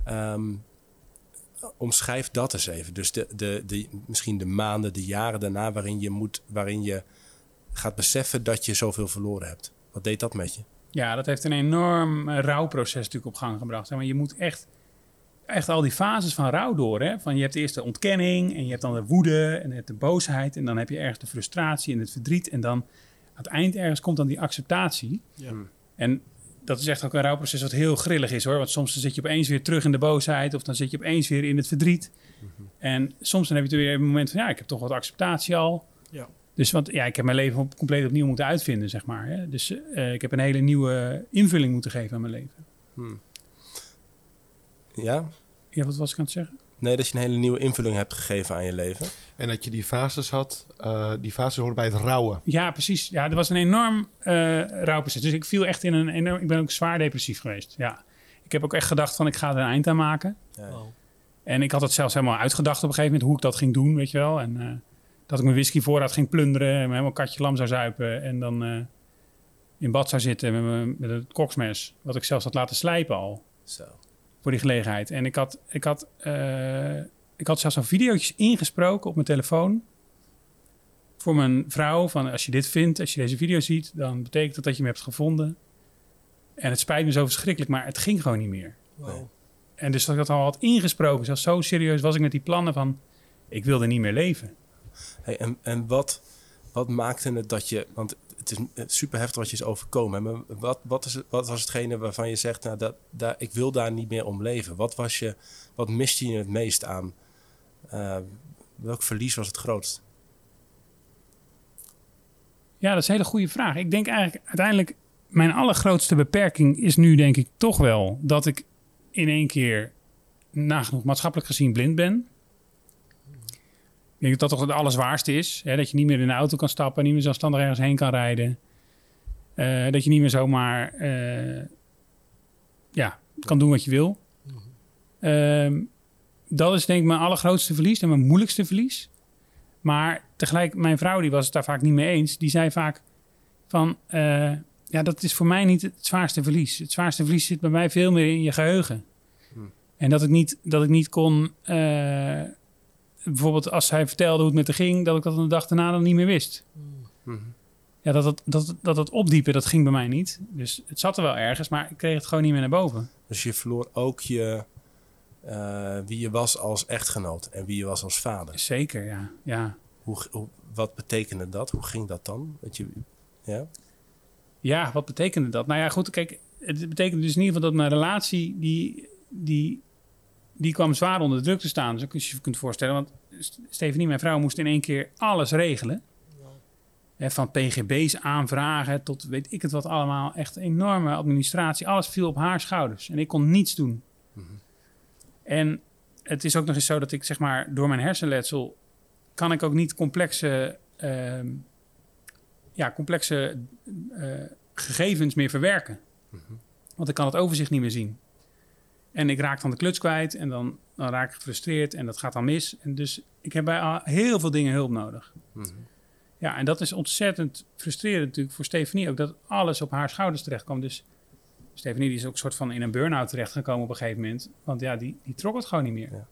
Ehm, omschrijf dat eens even. Dus de, de, de, misschien de maanden, de jaren daarna waarin je, moet, waarin je gaat beseffen dat je zoveel verloren hebt. Wat deed dat met je?
Ja, dat heeft een enorm eh, rouwproces natuurlijk op gang gebracht. Maar je moet echt, echt al die fases van rouw door. Hè? Van je hebt eerst de ontkenning en je hebt dan de woede en je hebt de boosheid. En dan heb je ergens de frustratie en het verdriet. En dan aan het eind ergens komt dan die acceptatie.
Ja.
En dat is echt ook een rouwproces wat heel grillig is hoor. Want soms dan zit je opeens weer terug in de boosheid. Of dan zit je opeens weer in het verdriet. En soms dan heb je weer een moment van ja, ik heb toch wat acceptatie al.
Ja.
Dus want ja, ik heb mijn leven op- compleet opnieuw moeten uitvinden, zeg maar. Hè? Dus eh, ik heb een hele nieuwe invulling moeten geven aan mijn leven.
Ja?
Ja, wat was ik aan het zeggen?
Nee, dat je een hele nieuwe invulling hebt gegeven aan je leven.
En dat je die fases had, eh, die fases horen bij het rouwen.
Ja, precies. Ja, er was een enorm eh rouwproces. Dus ik viel echt in een enorm... Ik ben ook zwaar depressief geweest, ja. Ik heb ook echt gedacht van, ik ga er een eind aan maken.
Ja.
En ik had het zelfs helemaal uitgedacht op een gegeven moment, hoe ik dat ging doen, weet je wel. En eh, dat ik mijn whisky voorraad ging plunderen en me helemaal katje lam zou zuipen. En dan eh, in bad zou zitten met, mijn, met het koksmes, wat ik zelfs had laten slijpen al.
Zo.
voor die gelegenheid. En ik had, ik had, eh, ik had zelfs al video's ingesproken op mijn telefoon. Voor mijn vrouw, van als je dit vindt, als je deze video ziet, dan betekent dat dat je me hebt gevonden. En het spijt me zo verschrikkelijk, maar het ging gewoon niet meer. En dus dat ik dat al had ingesproken, zelfs zo serieus was ik met die plannen van, ik wilde niet meer leven.
En en wat, wat maakte het dat je... Want het is eh, super heftig wat je is overkomen. Maar wat, wat, is wat was hetgene waarvan je zegt... Nou, dat, ik wil daar niet meer om leven? Wat, was je, wat miste je het meest aan? Eh, welk verlies was het grootst?
Ja, dat is een hele goede vraag. Ik denk eigenlijk uiteindelijk, mijn allergrootste beperking is nu denk ik toch wel dat ik in één keer nagenoeg maatschappelijk gezien blind ben. Ik denk dat dat toch het allerzwaarste is. Hè? Dat je niet meer in de auto kan stappen, niet meer zelfstandig ergens heen kan rijden. Eh, dat je niet meer zomaar eh, ja, kan doen wat je wil. Ehm, dat is denk ik mijn allergrootste verlies en mijn moeilijkste verlies. Maar tegelijk, mijn vrouw die was het daar vaak niet mee eens. Die zei vaak van, eh, ja, dat is voor mij niet het zwaarste verlies. Het zwaarste verlies zit bij mij veel meer in je geheugen. En dat ik niet, dat ik niet kon, bijvoorbeeld als zij vertelde hoe het met haar ging, dat ik dat een dag daarna dan niet meer wist. Ja, dat dat, dat het opdiepen, dat ging bij mij niet. Dus het zat er wel ergens, maar ik kreeg het gewoon niet meer naar boven.
Dus je verloor ook je, eh, wie je was als echtgenoot en wie je was als vader.
Zeker, ja. ja.
Hoe, hoe, wat betekende dat? Hoe ging dat dan? Dat je, ja?
Ja, wat betekende dat? Nou ja, goed, kijk, het betekent dus in ieder geval dat mijn relatie, die, die, die kwam zwaar onder druk te staan. Dus je kunt voorstellen, want St- Stefanie, mijn vrouw, moest in één keer alles regelen. Van pgb's aanvragen tot weet ik het wat allemaal. Echt enorme administratie. Alles viel op haar schouders. En ik kon niets doen. En het is ook nog eens zo dat ik, zeg maar, door mijn hersenletsel... kan ik ook niet complexe, ehm, ja, complexe eh, gegevens meer verwerken. Want ik kan het overzicht niet meer zien. En ik raak dan de kluts kwijt en dan, dan raak ik gefrustreerd en dat gaat dan mis. En dus ik heb bij heel veel dingen hulp nodig. Ja, en dat is ontzettend frustrerend natuurlijk voor Stefanie ook, dat alles op haar schouders terecht kwam. Dus Stefanie die is ook een soort van in een burn-out terechtgekomen op een gegeven moment. Want ja, die, die trok het gewoon niet meer.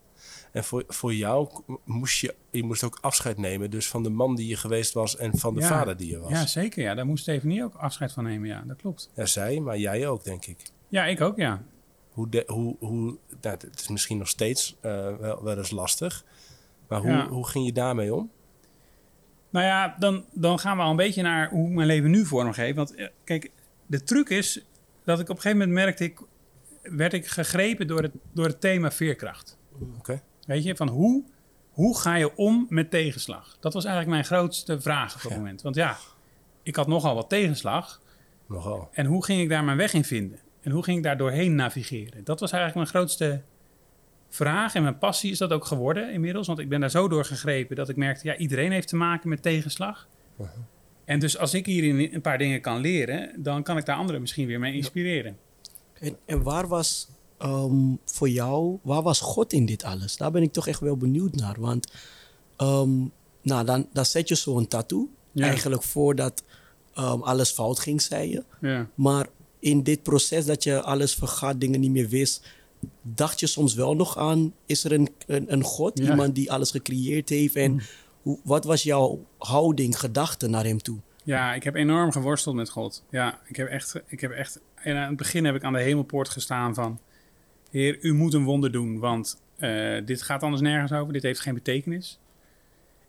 En voor, voor jou moest je, je moest ook afscheid nemen dus van de man die je geweest was en van de
Ja.
vader die je was.
Ja, zeker. Ja, daar moest Stefanie ook afscheid van nemen. Ja, dat klopt.
Ja, zij, maar jij ook, denk ik.
Ja, ik ook, ja.
Hoe, de, hoe, hoe nou, het is misschien nog steeds eh, wel, wel eens lastig. Maar hoe,
Ja.
hoe ging je daarmee om?
Nou ja, dan, dan gaan we al een beetje naar hoe ik mijn leven nu vorm geef. Want eh, kijk, de truc is dat ik op een gegeven moment merkte ik, werd ik gegrepen door het, door het thema veerkracht.
Oké.
Weet je, van hoe, hoe ga je om met tegenslag? Dat was eigenlijk mijn grootste vraag op dat
Ja.
moment. Want ja, ik had nogal wat tegenslag.
Nogal.
En hoe ging ik daar mijn weg in vinden? En hoe ging ik daar doorheen navigeren? Dat was eigenlijk mijn grootste vraag. En mijn passie is dat ook geworden inmiddels. Want ik ben daar zo door gegrepen dat ik merkte... ja, iedereen heeft te maken met tegenslag. En dus als ik hierin een paar dingen kan leren... dan kan ik daar anderen misschien weer mee inspireren.
En, en waar was ehm, voor jou, waar was God in dit alles? Daar ben ik toch echt wel benieuwd naar. Want ehm, nou, dan, dan zet je zo'n tattoo.
Ja.
Eigenlijk voordat ehm, alles fout ging, zei je.
Ja.
Maar in dit proces dat je alles vergat, dingen niet meer wist, dacht je soms wel nog aan: is er een, een, een God,
Ja. Mm.
iemand die alles gecreëerd heeft? En hoe, wat was jouw houding, gedachte naar hem toe?
Ja, ik heb enorm geworsteld met God. Ja, ik heb echt, ik heb echt. En aan het begin heb ik aan de hemelpoort gestaan van: Heer, u moet een wonder doen, want eh, dit gaat anders nergens over. Dit heeft geen betekenis.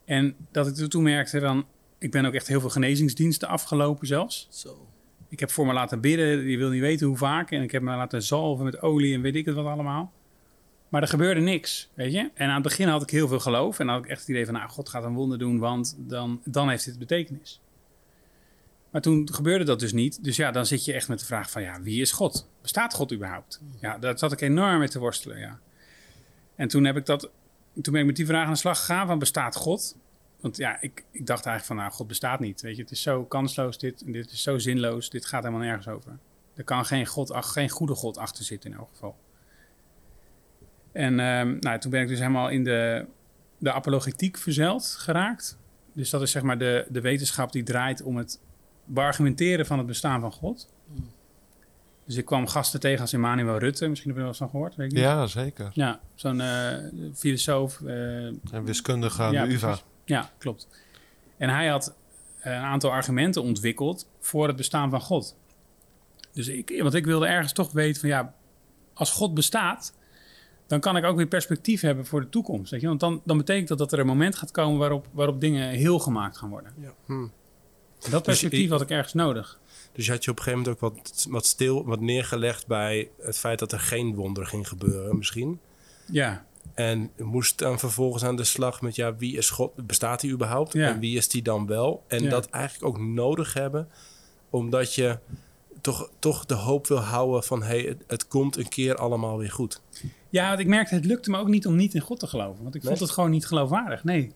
En dat ik er toen merkte van, ik ben ook echt heel veel genezingsdiensten afgelopen zelfs.
Zo.
Ik heb voor me laten bidden, je wil niet weten hoe vaak. En ik heb me laten zalven met olie en weet ik het wat allemaal. Maar er gebeurde niks, weet je. En aan het begin had ik heel veel geloof. En had ik echt het idee van, nou, God gaat een wonder doen, want dan, dan heeft dit betekenis. Maar toen gebeurde dat dus niet. Dus ja, dan zit je echt met de vraag van, ja, wie is God? Bestaat God überhaupt? Ja, daar zat ik enorm mee te worstelen, ja. En toen heb ik dat toen ben ik met die vraag aan de slag gegaan van bestaat God? Want ja, ik, ik dacht eigenlijk van nou, God bestaat niet. Weet je, het is zo kansloos dit en dit is zo zinloos. Dit gaat helemaal nergens over. Er kan geen, God, ach- geen goede God achter zitten in elk geval. En ehm, nou, toen ben ik dus helemaal in de, de apologetiek verzeild geraakt. Dus dat is zeg maar de, de wetenschap die draait om het beargumenteren van het bestaan van God. Dus ik kwam gasten tegen als Emmanuel Rutte. Misschien heb je er wel eens van gehoord, weet ik niet.
Ja, zeker.
Ja, zo'n eh, filosoof. eh,
En wiskundige aan
Ja,
de UvA.
precies. Ja, klopt. En hij had eh, een aantal argumenten ontwikkeld voor het bestaan van God. Dus ik, want ik wilde ergens toch weten van ja, als God bestaat, dan kan ik ook weer perspectief hebben voor de toekomst. Weet je? Want dan, dan betekent dat dat er een moment gaat komen waarop, waarop dingen heel gemaakt gaan worden.
Ja.
Hmm.
Dat perspectief
je-
had ik ergens nodig.
Dus je had je op een gegeven moment ook wat, wat stil, wat neergelegd bij het feit dat er geen wonder ging gebeuren, misschien.
Ja,
En moest dan vervolgens aan de slag met, ja, wie is God? Bestaat hij überhaupt?
Ja.
En wie is die dan wel? En
Ja.
dat eigenlijk ook nodig hebben, omdat je toch, toch de hoop wil houden van, hey, het, het komt een keer allemaal weer goed.
Ja, want ik merkte, het lukte me ook niet om niet in God te geloven. Want ik vond het gewoon niet geloofwaardig. Nee.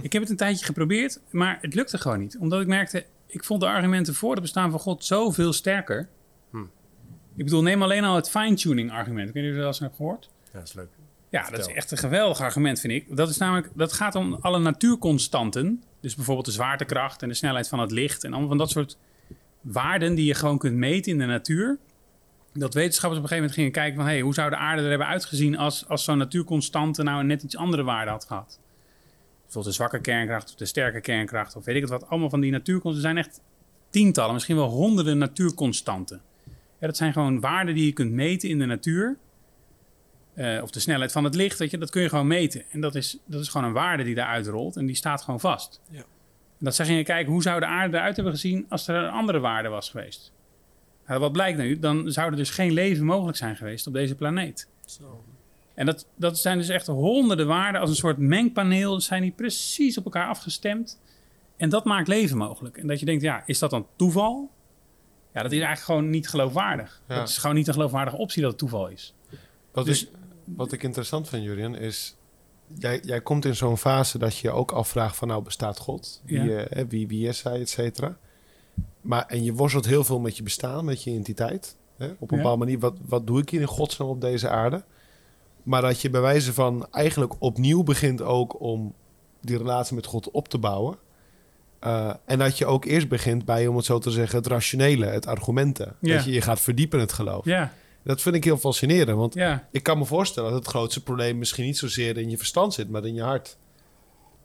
Ik heb het een tijdje geprobeerd, maar het lukte gewoon niet. Omdat ik merkte, ik vond de argumenten voor het bestaan van God zoveel sterker.
Hm.
Ik bedoel, neem alleen al het fine-tuning argument. Ik weet niet of je dat eens hebt gehoord.
Ja, dat is leuk.
Ja, dat is echt een geweldig argument, vind ik. Dat is namelijk, dat gaat om alle natuurconstanten. Dus bijvoorbeeld de zwaartekracht en de snelheid van het licht. En allemaal van dat soort waarden die je gewoon kunt meten in de natuur. Dat wetenschappers op een gegeven moment gingen kijken van... Hey, hoe zou de aarde er hebben uitgezien als, als zo'n natuurconstante nou een net iets andere waarde had gehad? Bijvoorbeeld de zwakke kernkracht of de sterke kernkracht of weet ik het wat. Allemaal van die natuurconstanten. Er zijn echt tientallen, misschien wel honderden natuurconstanten. Ja, dat zijn gewoon waarden die je kunt meten in de natuur. Eh, of de snelheid van het licht, weet je, dat kun je gewoon meten. En dat is, dat is gewoon een waarde die daaruit rolt en die staat gewoon vast.
Ja.
En dat zeg je kijken, hoe zou de aarde eruit hebben gezien als er een andere waarde was geweest? Nou, wat blijkt nu? Dan zou er dus geen leven mogelijk zijn geweest op deze planeet.
Zo.
En dat, dat zijn dus echt honderden waarden als een soort mengpaneel. Zijn die precies op elkaar afgestemd. En dat maakt leven mogelijk. En dat je denkt, ja, is dat dan toeval? Ja, dat is eigenlijk gewoon niet geloofwaardig.
Ja.
Dat is gewoon niet een geloofwaardige optie dat het toeval is.
Wat,
Dus-
ik, wat ik interessant vind, Julian, is... Jij, jij komt in zo'n fase dat je je ook afvraagt van... nou, bestaat God? Wie,
Ja.
eh, wie, wie is hij, et cetera? Maar, en je worstelt heel veel met je bestaan, met je identiteit. Hè? Op een
Ja.
bepaalde manier, wat, wat doe ik hier in godsnaam op deze aarde? Maar dat je bij wijze van eigenlijk opnieuw begint ook om die relatie met God op te bouwen. Uh, en dat je ook eerst begint bij, om het zo te zeggen, het rationele, het argumenten.
Ja.
Dat je je gaat verdiepen in het geloof.
Ja,
Dat vind ik heel fascinerend, want
ja.
ik kan me voorstellen dat het grootste probleem misschien niet zozeer in je verstand zit, maar in je hart.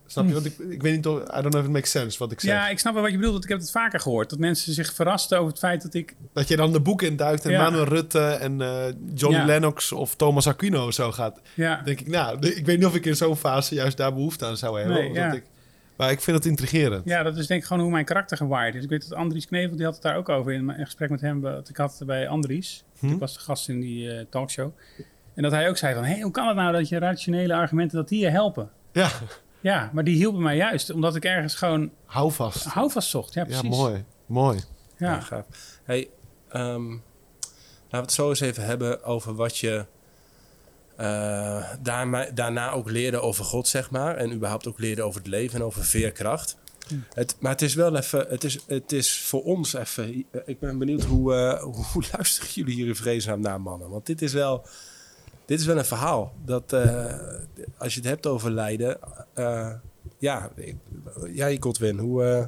Snap je? Want ik, ik weet niet, of, I don't know if it makes sense wat ik zeg.
Hm. Ja, ik snap wel wat je bedoelt. want Ik heb het vaker gehoord. Dat mensen zich verrasten over het feit dat ik...
Dat je dan de boeken induikt en
Ja.
Manuel Rutte en eh, Johnny
Ja.
Lennox of Thomas Aquino of zo gaat.
Ja,
denk ik, nou, ik weet niet of ik in zo'n fase juist daar behoefte aan zou hebben.
Nee,
omdat
ja.
ik, maar ik vind het intrigerend.
ja, dat is denk ik gewoon hoe mijn karakter gewaard is. Ik weet dat Andries Knevel, die had het daar ook over in een gesprek met hem. Dat ik had bij Andries.
Hm?
Ik was de gast in die eh, talkshow. En dat hij ook zei van... Hé, hoe kan het nou dat je rationele argumenten, dat die je helpen?
Ja,
Ja, maar die hielpen mij juist. Omdat ik ergens gewoon
hou vast.
houvast zocht. Ja,
Ja,
precies.
mooi. Mooi.
Ja,
Ja,
gaaf. Hey, ehm, laten we het zo eens even hebben over wat je eh, daarna, daarna ook leerde over God, zeg maar. En überhaupt ook leerde over het leven en over veerkracht. Het, maar het is wel even, het is, het is voor ons even. Ik ben benieuwd hoe, eh, [laughs] hoe luisteren jullie hier in vreesnaam naar, mannen? Want dit is wel, dit is wel een verhaal. Dat eh, als je het hebt over lijden. eh, ja, jij, Godwin, hoe. eh,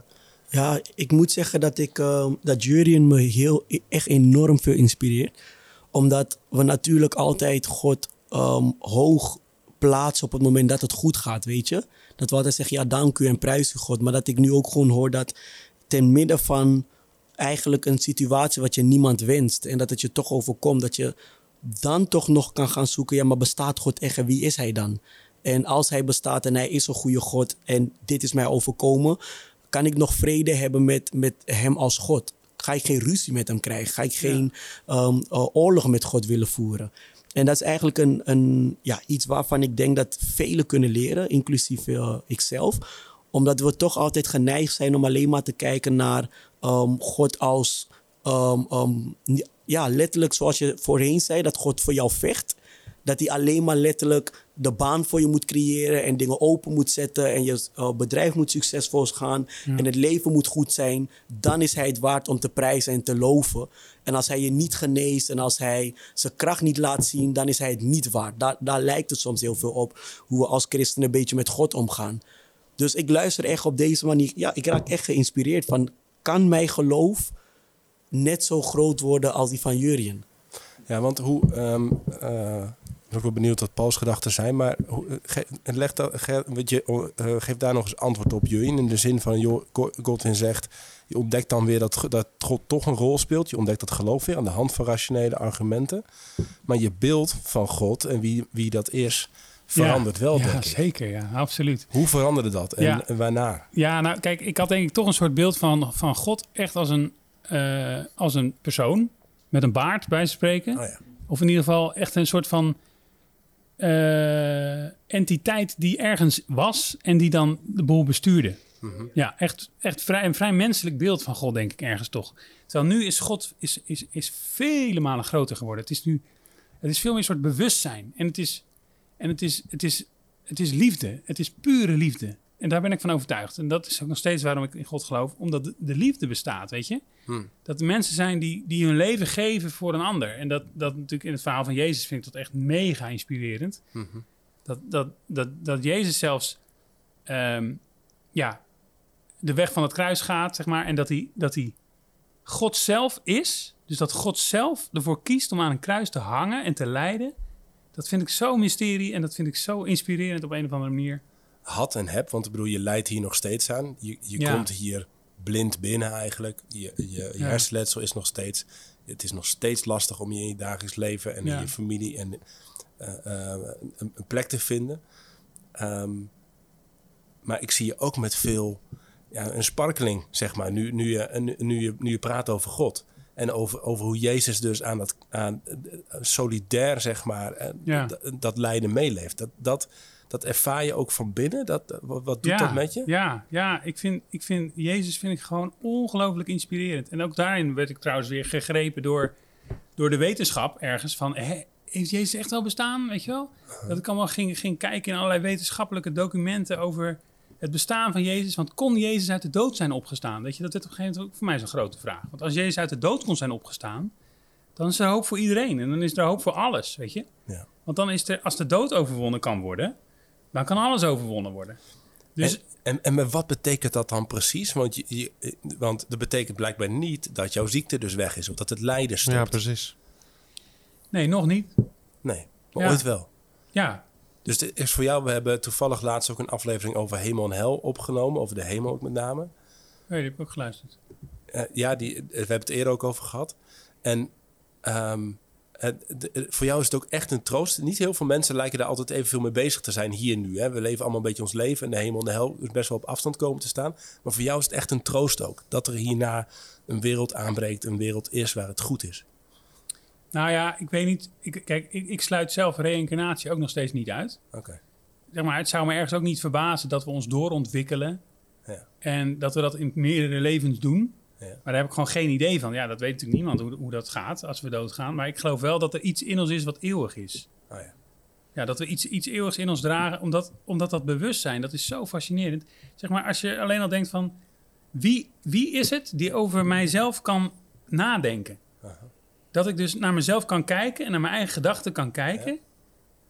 Ja, ik moet zeggen dat ik dat Jurien me heel echt enorm veel inspireert. Omdat we natuurlijk altijd God ehm, hoog plaatsen op het moment dat het goed gaat, weet je. Dat we altijd zeggen, ja, dank u en prijs u God. Maar dat ik nu ook gewoon hoor dat ten midden van eigenlijk een situatie wat je niemand wenst en dat het je toch overkomt, dat je dan toch nog kan gaan zoeken, ja, maar bestaat God echt en wie is hij dan? En als hij bestaat en hij is een goede God en dit is mij overkomen, kan ik nog vrede hebben met, met hem als God? Ga ik geen ruzie met hem krijgen? Ga ik geen ehm, eh, oorlog met God willen voeren? En dat is eigenlijk een, een, ja, iets waarvan ik denk dat velen kunnen leren, inclusief eh, ikzelf. Omdat we toch altijd geneigd zijn om alleen maar te kijken naar ehm, God als, ehm, ehm, ja, letterlijk zoals je voorheen zei, dat God voor jou vecht. Dat hij alleen maar letterlijk de baan voor je moet creëren en dingen open moet zetten en je eh, bedrijf moet succesvol gaan en het leven moet goed zijn, dan is hij het waard om te prijzen en te loven. En als hij je niet geneest en als hij zijn kracht niet laat zien, dan is hij het niet waard. Daar, daar lijkt het soms heel veel op hoe we als christenen een beetje met God omgaan. Dus ik luister echt op deze manier. Ja, ik raak echt geïnspireerd van, kan mijn geloof net zo groot worden als die van Jurien?
Ja, want hoe... ehm eh, ben ook wel benieuwd wat Pauls gedachten zijn, maar eh, ge, leg dat, ge, weet je, eh, geef daar nog eens antwoord op, Jurien. In de zin van, joh, Go- Godwin zegt, je ontdekt dan weer dat, dat God toch een rol speelt. Je ontdekt dat geloof weer aan de hand van rationele argumenten. Maar je beeld van God en wie, wie dat is, verandert wel,
ja,
denk ik.
zeker. Ja, absoluut.
Hoe veranderde dat en,
Ja.
en waarna?
Ja, nou kijk, ik had denk ik toch een soort beeld van, van God echt als een, eh, als een persoon met een baard bij spreken.
Oh ja.
Of in ieder geval echt een soort van eh, entiteit die ergens was en die dan de boel bestuurde.
Mhm.
Ja, echt, echt vrij, een vrij menselijk beeld van God, denk ik ergens toch. Terwijl nu is God is, is, is vele malen groter geworden. Het is nu het is veel meer een soort bewustzijn. En het is, en het is, het is, het is liefde. Het is pure liefde. En daar ben ik van overtuigd. En dat is ook nog steeds waarom ik in God geloof. Omdat de, de liefde bestaat, weet je.
Hmm.
Dat er mensen zijn die, die hun leven geven voor een ander. En dat, dat natuurlijk in het verhaal van Jezus vind ik dat echt mega inspirerend.
Mhm.
Dat, dat, dat, dat Jezus zelfs ehm, ja, de weg van het kruis gaat, zeg maar. En dat hij, dat hij God zelf is. Dus dat God zelf ervoor kiest om aan een kruis te hangen en te lijden. Dat vind ik zo mysterie en dat vind ik zo inspirerend op een of andere manier.
had en heb. Want ik bedoel, je leidt hier nog steeds aan. Je, je
Ja.
komt hier blind binnen eigenlijk. Je, je, je
Ja.
hersenletsel is nog steeds... Het is nog steeds lastig om je in je dagelijks leven en
Ja.
in je familie en, eh, eh, een, een plek te vinden. Ehm, maar ik zie je ook met veel... Ja, een sparkeling, zeg maar. Nu, nu, je, nu, nu, je, nu je praat over God. En over, over hoe Jezus dus aan dat aan, eh, solidair, zeg maar,
Ja.
dat, dat lijden meeleeft. Dat, dat, dat ervaar je ook van binnen? Dat, wat, wat doet dat met je?
Ja, ja ik, vind, ik vind Jezus vind ik gewoon ongelooflijk inspirerend. En ook daarin werd ik trouwens weer gegrepen door, door de wetenschap ergens van... Hè, heeft Jezus echt wel bestaan, weet je wel? Dat ik allemaal ging, ging kijken in allerlei wetenschappelijke documenten over het bestaan van Jezus. Want kon Jezus uit de dood zijn opgestaan? Weet je, dat werd op een gegeven moment ook voor mij zo'n grote vraag. Want als Jezus uit de dood kon zijn opgestaan, dan is er hoop voor iedereen. En dan is er hoop voor alles, weet je?
Ja.
Want dan is er, als de dood overwonnen kan worden, dan kan alles overwonnen worden. Dus
En, en, wat betekent dat dan precies? Want, je, je- want dat betekent blijkbaar niet dat jouw ziekte dus weg is. Of dat het lijden stopt.
Ja, precies.
nee, nog niet.
nee, maar
Ja.
ooit wel.
Ja,
Dus dit is voor jou, we hebben toevallig laatst ook een aflevering over hemel en hel opgenomen. Over de hemel ook met name.
nee, die heb ik ook geluisterd.
Eh, ja, die, we hebben het eerder ook over gehad. En ehm, eh, voor jou is het ook echt een troost. Niet heel veel mensen lijken daar altijd evenveel mee bezig te zijn hier nu. Hè? We leven allemaal een beetje ons leven en de hemel en de hel is best wel op afstand komen te staan. Maar voor jou is het echt een troost ook. Dat er hierna een wereld aanbreekt, een wereld is waar het goed is.
Nou ja, ik weet niet. Ik, kijk, ik, ik sluit zelf reïncarnatie ook nog steeds niet uit.
Oké.
Zeg maar, het zou me ergens ook niet verbazen dat we ons doorontwikkelen.
Ja.
En dat we dat in meerdere levens doen.
Ja.
Maar daar heb ik gewoon geen idee van. Ja, dat weet natuurlijk niemand hoe, hoe dat gaat als we doodgaan. Maar ik geloof wel dat er iets in ons is wat eeuwig is.
Oh ja.
Ja, dat we iets, iets eeuwigs in ons dragen, omdat, omdat dat bewustzijn, dat is zo fascinerend. Zeg maar, als je alleen al denkt van, wie, wie is het die over mijzelf kan nadenken? Dat ik dus naar mezelf kan kijken en naar mijn eigen gedachten kan kijken.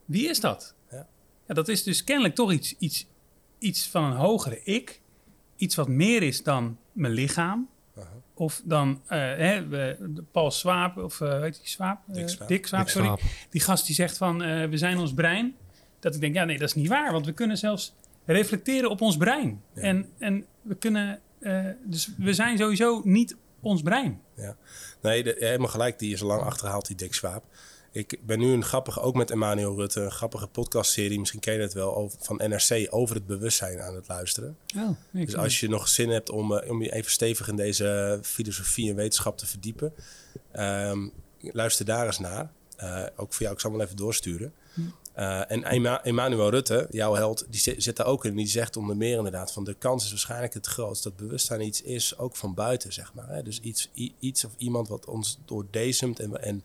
Wie is dat?
Ja.
Ja, dat is dus kennelijk toch iets, iets, iets van een hogere ik. Iets wat meer is dan mijn lichaam. Of dan eh, hè, we- de Paul Swaap, of eh weet je Swaap?
Dick Swaap.
Dick Swaap,
Dick
sorry.
Swaap.
Die gast die zegt van, eh, we zijn ons brein. Dat ik denk, ja nee, dat is niet waar. Want we kunnen zelfs reflecteren op ons brein.
Ja.
En, en we kunnen, eh, dus we zijn sowieso niet ons brein.
Ja. Nee, de, helemaal gelijk. Die is al lang achterhaald, die Dick Swaap. Ik ben nu een grappige, ook met Emmanuel Rutte, een grappige podcastserie, misschien ken je het wel, over, van NRC, over het bewustzijn aan het luisteren.
Oh, nee,
Dus als je nog zin hebt om, eh, om je even stevig in deze filosofie en wetenschap te verdiepen, ehm, luister daar eens naar. Eh, ook voor jou, ik zal hem wel even doorsturen. Eh, en Ema- Emmanuel Rutte, jouw held, die zit, zit daar ook in. Die zegt onder meer inderdaad van de kans is waarschijnlijk het grootst dat bewustzijn iets is, ook van buiten, zeg maar. Hè? Dus iets, iets of iemand wat ons doordezemt en, en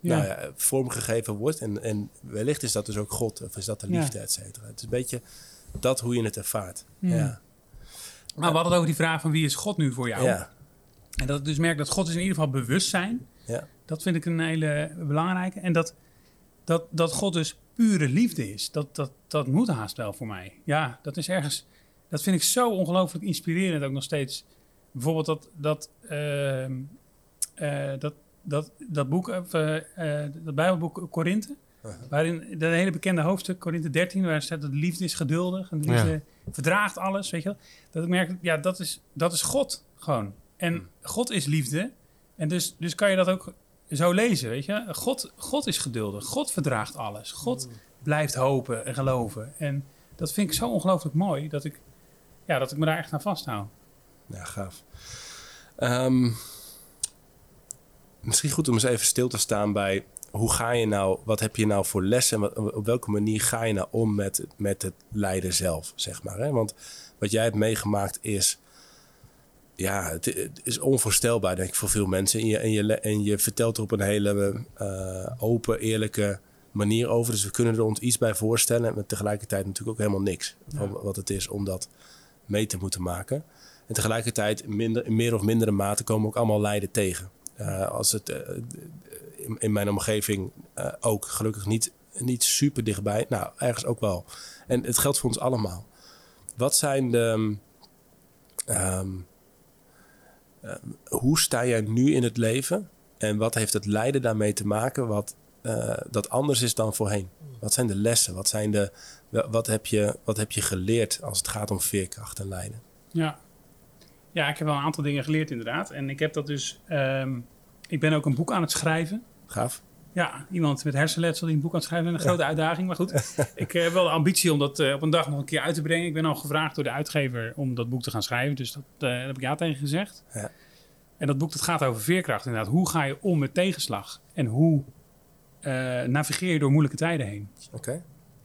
Ja.
nou ja, vormgegeven wordt. En, en wellicht is dat dus ook God, of is dat de
Ja.
liefde, et cetera. Het is een beetje dat hoe je het ervaart.
Hmm.
Ja.
Maar we hadden het over die vraag van wie is God nu voor jou?
Ja.
En dat ik dus merk dat God is in ieder geval bewustzijn.
Ja.
Dat vind ik een hele belangrijke. En dat, dat, dat God dus pure liefde is. Dat, dat, dat moet haast wel voor mij. Ja, dat is ergens... Dat vind ik zo ongelooflijk inspirerend ook nog steeds. Bijvoorbeeld dat, dat, ehm, eh, dat, dat, dat boek, of, eh, eh, dat Bijbelboek Korinthe. Waarin dat hele bekende hoofdstuk, Korinthe 13, waar staat dat de liefde is geduldig. En de liefde verdraagt alles, weet je wel. Dat ik merk, ja, dat is, dat is God gewoon. En God is liefde. En dus, dus kan je dat ook zo lezen, weet je. God, God is geduldig. God verdraagt alles. God blijft hopen en geloven. En dat vind ik zo ongelooflijk mooi, dat ik, ja, dat ik me daar echt aan vasthoud.
Ja, gaaf. Ehm, misschien goed om eens even stil te staan bij hoe ga je nou, wat heb je nou voor lessen en wat- op welke manier ga je nou om met, met het lijden zelf, zeg maar. Hè? Want wat jij hebt meegemaakt is, ja, het, het is onvoorstelbaar denk ik voor veel mensen. En je, en je, en je vertelt er op een hele eh, open, eerlijke manier over. Dus we kunnen er ons iets bij voorstellen, maar tegelijkertijd natuurlijk ook helemaal niks van wat het is om dat mee te moeten maken. En tegelijkertijd, minder, in meer of mindere mate, komen ook allemaal lijden tegen. Eh, als het eh, in, mijn omgeving eh, ook gelukkig niet, niet super dichtbij. Nou, ergens ook wel. En het geldt voor ons allemaal. Wat zijn de. ehm, eh, hoe sta jij nu in het leven? En wat heeft het lijden daarmee te maken? Wat dat anders is dan voorheen? Wat zijn de lessen? Wat, zijn de, wa- wat, heb je, wat heb je geleerd als het gaat om veerkracht en lijden?
Ja. Ja, ik heb wel een aantal dingen geleerd inderdaad. En ik heb dat dus... ehm, ik ben ook een boek aan het schrijven.
Gaaf?
Ja, iemand met hersenletsel die een boek aan het schrijven. Een grote uitdaging, maar goed. [laughs] ik heb wel de ambitie om dat eh, op een dag nog een keer uit te brengen. Ik ben al gevraagd door de uitgever om dat boek te gaan schrijven. Dus dat, eh, daar heb ik ja tegen gezegd.
Ja.
En dat boek dat gaat over veerkracht inderdaad. Hoe ga je om met tegenslag? En hoe eh, navigeer je door moeilijke tijden heen?
Oké.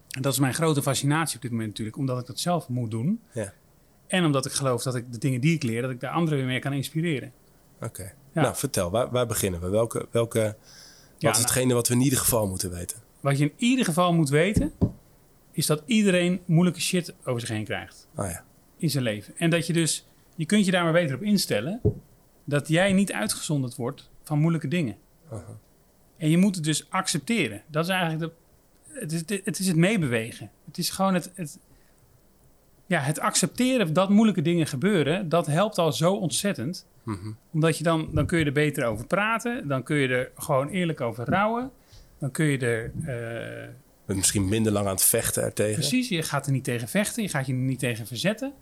En dat is mijn grote fascinatie op dit moment natuurlijk. Omdat ik dat zelf moet doen.
Ja.
En omdat ik geloof dat ik de dingen die ik leer, dat ik daar anderen weer mee kan inspireren.
Oké.
Ja.
Nou, vertel, waar, waar beginnen we? Welke, welke, wat
Ja,
is
nou,
hetgene wat we in ieder geval moeten weten?
wat je in ieder geval moet weten, is dat iedereen moeilijke shit over zich heen krijgt.
Ah ja,
in zijn leven. En dat je dus, je kunt je daar maar beter op instellen, dat jij niet uitgezonderd wordt van moeilijke dingen. En je moet het dus accepteren. Dat is eigenlijk de, het, is, het is het meebewegen. Het is gewoon het, het, ja, het accepteren dat moeilijke dingen gebeuren, dat helpt al zo ontzettend.
Mhm.
Omdat je dan, dan kun je er beter over praten, dan kun je er gewoon eerlijk over rouwen. Dan kun je er, eh,
misschien minder lang aan het vechten ertegen.
precies, je gaat er niet tegen vechten, je gaat je er niet tegen verzetten.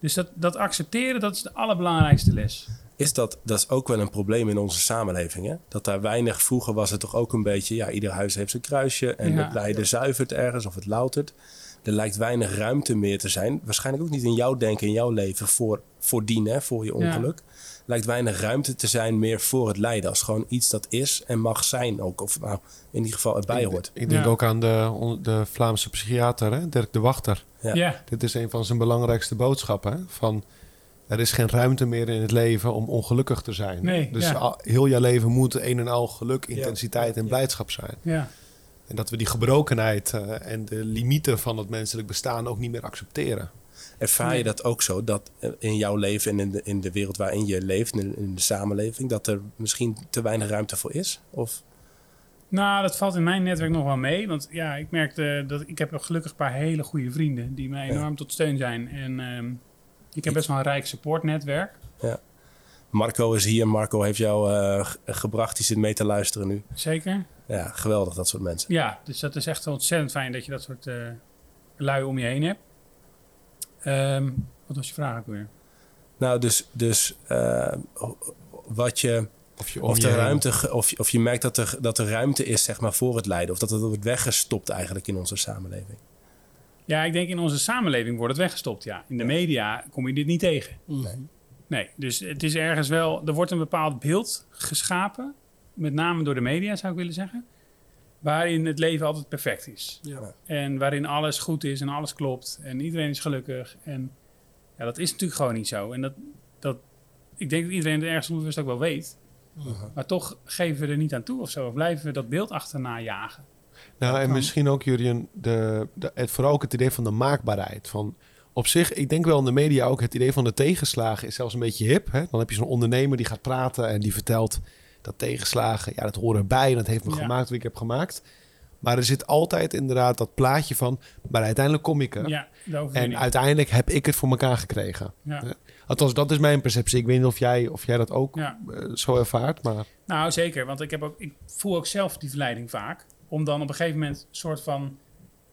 Dus dat, dat accepteren, dat is de allerbelangrijkste les.
Is dat, dat is ook wel een probleem in onze samenleving. Hè? Dat daar weinig, vroeger was het toch ook een beetje, ja, ieder huis heeft zijn kruisje en
Ja.
het zuivert ergens of het loutert. Er lijkt weinig ruimte meer te zijn. Waarschijnlijk ook niet in jouw denken, in jouw leven voor, voordien, hè, voor je ongeluk. Lijkt weinig ruimte te zijn meer voor het lijden. Als gewoon iets dat is en mag zijn ook. Of nou, in ieder geval erbij hoort.
Ik denk
Ja.
ook aan de, de Vlaamse psychiater, hè? Dirk de Wachter.
Ja.
Ja,
Dit is een van zijn belangrijkste boodschappen. Hè? Van, er is geen ruimte meer in het leven om ongelukkig te zijn.
Nee,
dus
ja.
al- heel jouw leven moet een en al geluk, intensiteit en
Ja.
blijdschap zijn.
ja.
En dat we die gebrokenheid eh, en de limieten van het menselijk bestaan ook niet meer accepteren.
Ervaar je dat ook zo? Dat eh, in jouw leven en in de, in de wereld waarin je leeft, in, in de samenleving, dat er misschien te weinig ruimte voor is? Of
Nou, dat valt in mijn netwerk nog wel mee. Want ja, ik merkte dat ik heb gelukkig een paar hele goede vrienden die mij
Ja.
enorm tot steun zijn. En ehm, ik heb best wel een rijk supportnetwerk.
Marco is hier. Marco heeft jou eh, gebracht. Die zit mee te luisteren nu.
Zeker.
Ja, geweldig dat soort mensen.
Ja, dus dat is echt ontzettend fijn dat je dat soort eh lui om je heen hebt. Ehm, wat was je vraag ook weer?
Nou, dus, dus eh, wat je,
Of, je
of, de ruimte, of, je- of je merkt dat er, dat er ruimte is zeg maar, voor het lijden. Of dat het wordt weggestopt eigenlijk in onze samenleving.
Ja, ik denk in onze samenleving wordt het weggestopt. Ja. In de media kom je dit niet tegen.
Mhm.
Nee, dus het is ergens wel, er wordt een bepaald beeld geschapen, met name door de media zou ik willen zeggen, waarin het leven altijd perfect is.
Ja.
En waarin alles goed is en alles klopt en iedereen is gelukkig. En ja, dat is natuurlijk gewoon niet zo. En dat, dat, ik denk dat iedereen het ergens onbewust ook wel weet. Maar toch geven we er niet aan toe of zo. Of blijven we dat beeld achterna jagen.
Nou, en misschien ook, Jurien, de, de, het, vooral ook het idee van de maakbaarheid. Van op zich, ik denk wel in de media ook, het idee van de tegenslagen is zelfs een beetje hip. Hè? Dan heb je zo'n ondernemer die gaat praten en die vertelt dat tegenslagen, ja, dat hoort erbij en dat heeft me
Ja.
gemaakt wat ik heb gemaakt. Maar er zit altijd inderdaad dat plaatje van, maar uiteindelijk kom ik er.
Ja,
en uiteindelijk heb ik het voor elkaar gekregen.
Ja.
Althans, dat is mijn perceptie. Ik weet niet of jij, of jij dat ook
Ja.
eh, zo ervaart, maar...
Nou, zeker. Want ik, heb ook, ik voel ook zelf die verleiding vaak. Om dan op een gegeven moment een soort van...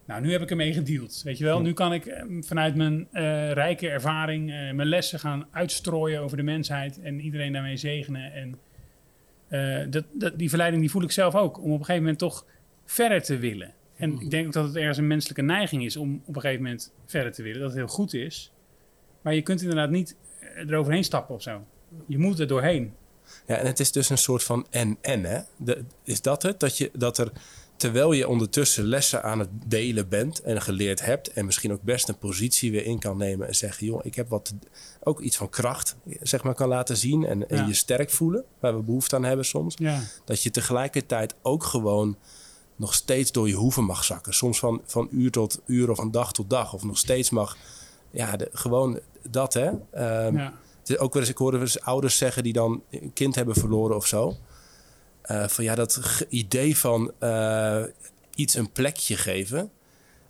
Nou, nu heb ik ermee gedeeld. Weet je wel? Nu kan ik eh, vanuit mijn eh, rijke ervaring... eh, mijn lessen gaan uitstrooien over de mensheid... en iedereen daarmee zegenen. En eh, dat, dat, die verleiding die voel ik zelf ook. Om op een gegeven moment toch verder te willen. En ik denk ook dat het ergens een menselijke neiging is... om op een gegeven moment verder te willen. Dat het heel goed is. Maar je kunt inderdaad niet eh, eroverheen stappen of zo. Je moet er doorheen.
Ja, en het is dus een soort van en-en, hè? De, is dat het? Dat, je, dat er, terwijl je ondertussen lessen aan het delen bent en geleerd hebt... en misschien ook best een positie weer in kan nemen en zeggen... joh, ik heb wat, ook iets van kracht, zeg maar, kan laten zien... en, je sterk voelen, waar we behoefte aan hebben soms...
Ja.
dat je tegelijkertijd ook gewoon nog steeds door je hoeven mag zakken. Soms van, van uur tot uur of van dag tot dag. Of nog steeds mag, ja, de, gewoon dat, hè. Ehm,
ja.
het is ook wel eens, ik hoorde wel eens ouders zeggen die dan een kind hebben verloren of zo. Eh, van ja, dat idee van eh, iets een plekje geven.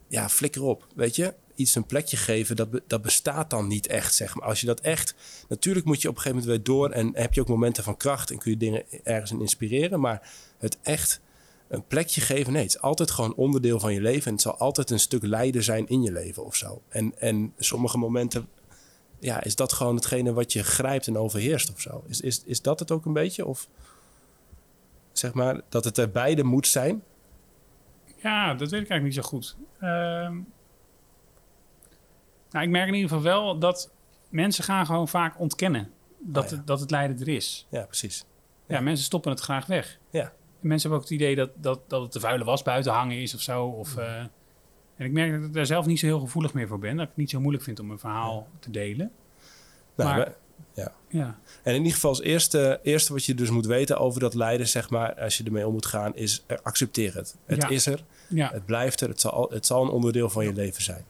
Ja, flikker op, weet je. Iets een plekje geven, dat, dat bestaat dan niet echt, zeg maar. Als je dat echt... Natuurlijk moet je op een gegeven moment weer door... en heb je ook momenten van kracht en kun je dingen ergens in inspireren. Maar het echt een plekje geven, nee, het is altijd gewoon onderdeel van je leven. En het zal altijd een stuk lijden zijn in je leven of zo. En, en sommige momenten ja, is dat gewoon hetgene wat je grijpt en overheerst of zo? Is, is, is dat het ook een beetje? Of zeg maar dat het er beide moet zijn?
Ja, dat weet ik eigenlijk niet zo goed. Ehm, nou, ik merk in ieder geval wel dat mensen gaan gewoon vaak ontkennen dat,
ja.
het, dat het lijden er is.
Ja, precies.
Ja,
Ja.
mensen stoppen het graag weg.
Ja.
En mensen hebben ook het idee dat, dat, dat het de vuile was buiten hangen is of zo. Of, eh, en ik merk dat ik daar zelf niet zo heel gevoelig meer voor ben. Dat ik het niet zo moeilijk vind om mijn verhaal te delen.
Nou,
Maar-
we-
Ja,
en in ieder geval als eerste, eerste wat je dus moet weten over dat lijden, zeg maar, als je ermee om moet gaan, is eh, accepteer het. Het
Ja.
is er,
ja,
het blijft er, het zal, al- het zal een onderdeel van je leven zijn.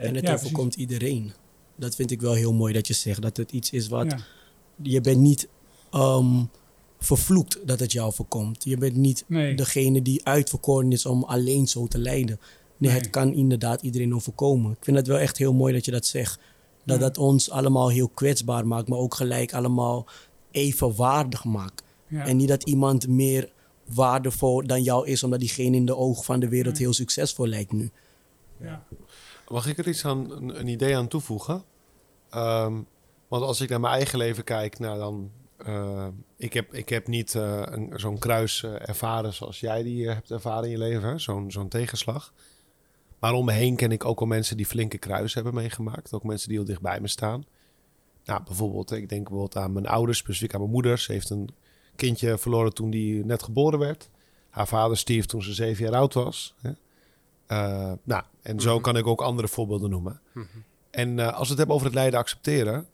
En het
Ja,
overkomt iedereen. Dat vind ik wel heel mooi dat je zegt. Dat het iets is wat...
ja.
Je bent niet ehm, vervloekt dat het jou voorkomt. Je bent niet
Nee.
degene die uitverkoren is om alleen zo te lijden. Nee,
Nee.
het kan inderdaad iedereen overkomen. Ik vind het wel echt heel mooi dat je dat zegt. Dat
Ja.
dat ons allemaal heel kwetsbaar maakt, maar ook gelijk allemaal evenwaardig maakt.
ja.
En niet dat iemand meer waardevol dan jou is, omdat diegene in de ogen van de wereld heel succesvol lijkt nu.
ja.
Mag ik er iets aan, een, idee aan toevoegen? Ehm, want als ik naar mijn eigen leven kijk, nou dan... eh, ik, heb, ik heb niet eh, zo'n kruis eh, ervaren zoals jij die hebt ervaren in je leven. Zo'n zo'n tegenslag. Maar om me heen ken ik ook wel mensen die flinke kruisen hebben meegemaakt. Ook mensen die heel dicht bij me staan. Nou, bijvoorbeeld, ik denk bijvoorbeeld aan mijn ouders, specifiek aan mijn moeder. Ze heeft een kindje verloren toen die net geboren werd. Haar vader stierf toen ze zeven jaar oud was. Hè. Eh, nou, en zo kan ik ook andere voorbeelden noemen. En eh, als we het hebben over het lijden accepteren.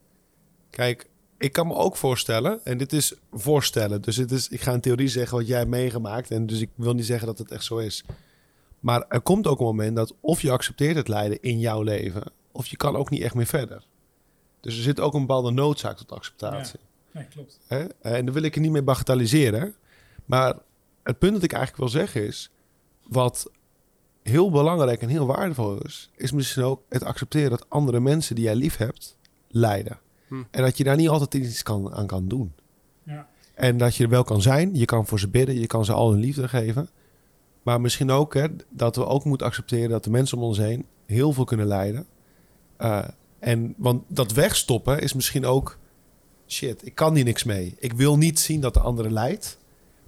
Kijk, ik kan me ook voorstellen, en dit is voorstellen. Dus dit is, ik ga in theorie zeggen wat jij hebt meegemaakt. En dus ik wil niet zeggen dat het echt zo is. Maar er komt ook een moment dat of je accepteert het lijden in jouw leven, of je kan ook niet echt meer verder. Dus er zit ook een bepaalde noodzaak tot acceptatie.
Nee, klopt.
Hè? En dan wil ik het niet meer bagatelliseren. Maar het punt dat ik eigenlijk wil zeggen is... wat heel belangrijk en heel waardevol is... is misschien ook het accepteren dat andere mensen die jij lief hebt... lijden.
Hm.
En dat je daar niet altijd iets kan, aan kan doen.
Ja.
En dat je er wel kan zijn. Je kan voor ze bidden. Je kan ze al hun liefde geven. Maar misschien ook hè, dat we ook moeten accepteren... dat de mensen om ons heen heel veel kunnen lijden. Eh, en, want dat wegstoppen is misschien ook shit, ik kan hier niks mee. Ik wil niet zien dat de andere lijdt.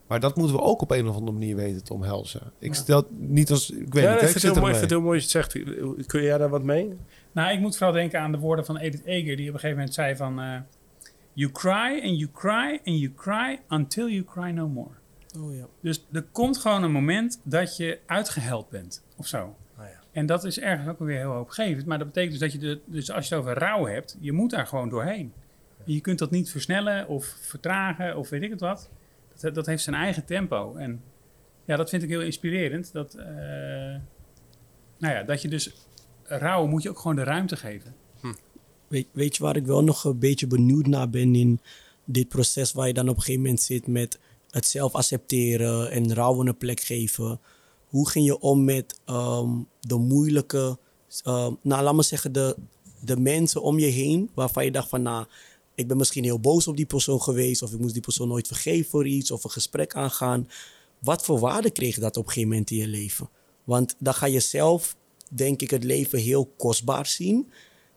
Maar dat moeten we ook op een of andere manier weten te omhelzen. Ik
Ja.
stel niet als... Ik weet
ja,
niet,
ik vind het heel mooi, vind het heel mooi dat je het zegt. Kun jij daar wat mee?
Nou, ik moet vooral denken aan de woorden van Edith Eger, die op een gegeven moment zei van... eh, you cry and you cry and you cry until you cry no more.
Oh ja.
Dus er komt gewoon een moment dat je uitgeheld bent, of zo.
Ah, ja.
En dat is ergens ook weer heel hoopgevend. Maar dat betekent dus dat je, de, dus als je het over rouw hebt, je moet daar gewoon doorheen. En je kunt dat niet versnellen of vertragen of weet ik het wat. Dat, dat heeft zijn eigen tempo. En ja, dat vind ik heel inspirerend. Dat, eh, nou ja, dat je dus rouwen moet je ook gewoon de ruimte geven.
Weet, weet je waar ik wel nog een beetje benieuwd naar ben in dit proces waar je dan op een gegeven moment zit met het zelf accepteren en rouwen een plek geven. Hoe ging je om met ehm, de moeilijke, ehm, nou laat maar zeggen, de, de mensen om je heen waarvan je dacht van nou, ik ben misschien heel boos op die persoon geweest of ik moest die persoon nooit vergeven voor iets of een gesprek aangaan. Wat voor waarde kreeg dat op een gegeven moment in je leven? Want dan ga je zelf, denk ik, het leven heel kostbaar zien.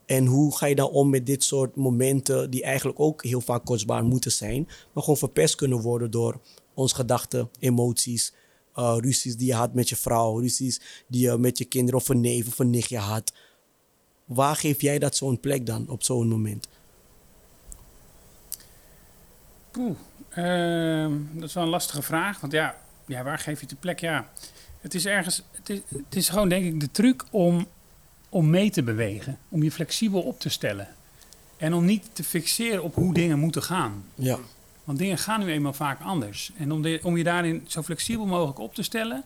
En hoe ga je dan om met dit soort momenten die eigenlijk ook heel vaak kostbaar moeten zijn, maar gewoon verpest kunnen worden door ons gedachten, emoties, uh, ruzies die je had met je vrouw, ruzies die je met je kinderen of een neef of een nichtje had. Waar geef jij dat zo'n plek dan op zo'n moment?
Poeh, ehm, dat is wel een lastige vraag. Want ja, ja, waar geef je de plek? Ja, het is ergens. Het is, het is gewoon denk ik de truc om, om mee te bewegen. Om je flexibel op te stellen. En om niet te fixeren op hoe dingen moeten gaan.
Ja.
Want dingen gaan nu eenmaal vaak anders. En om, de, om je daarin zo flexibel mogelijk op te stellen.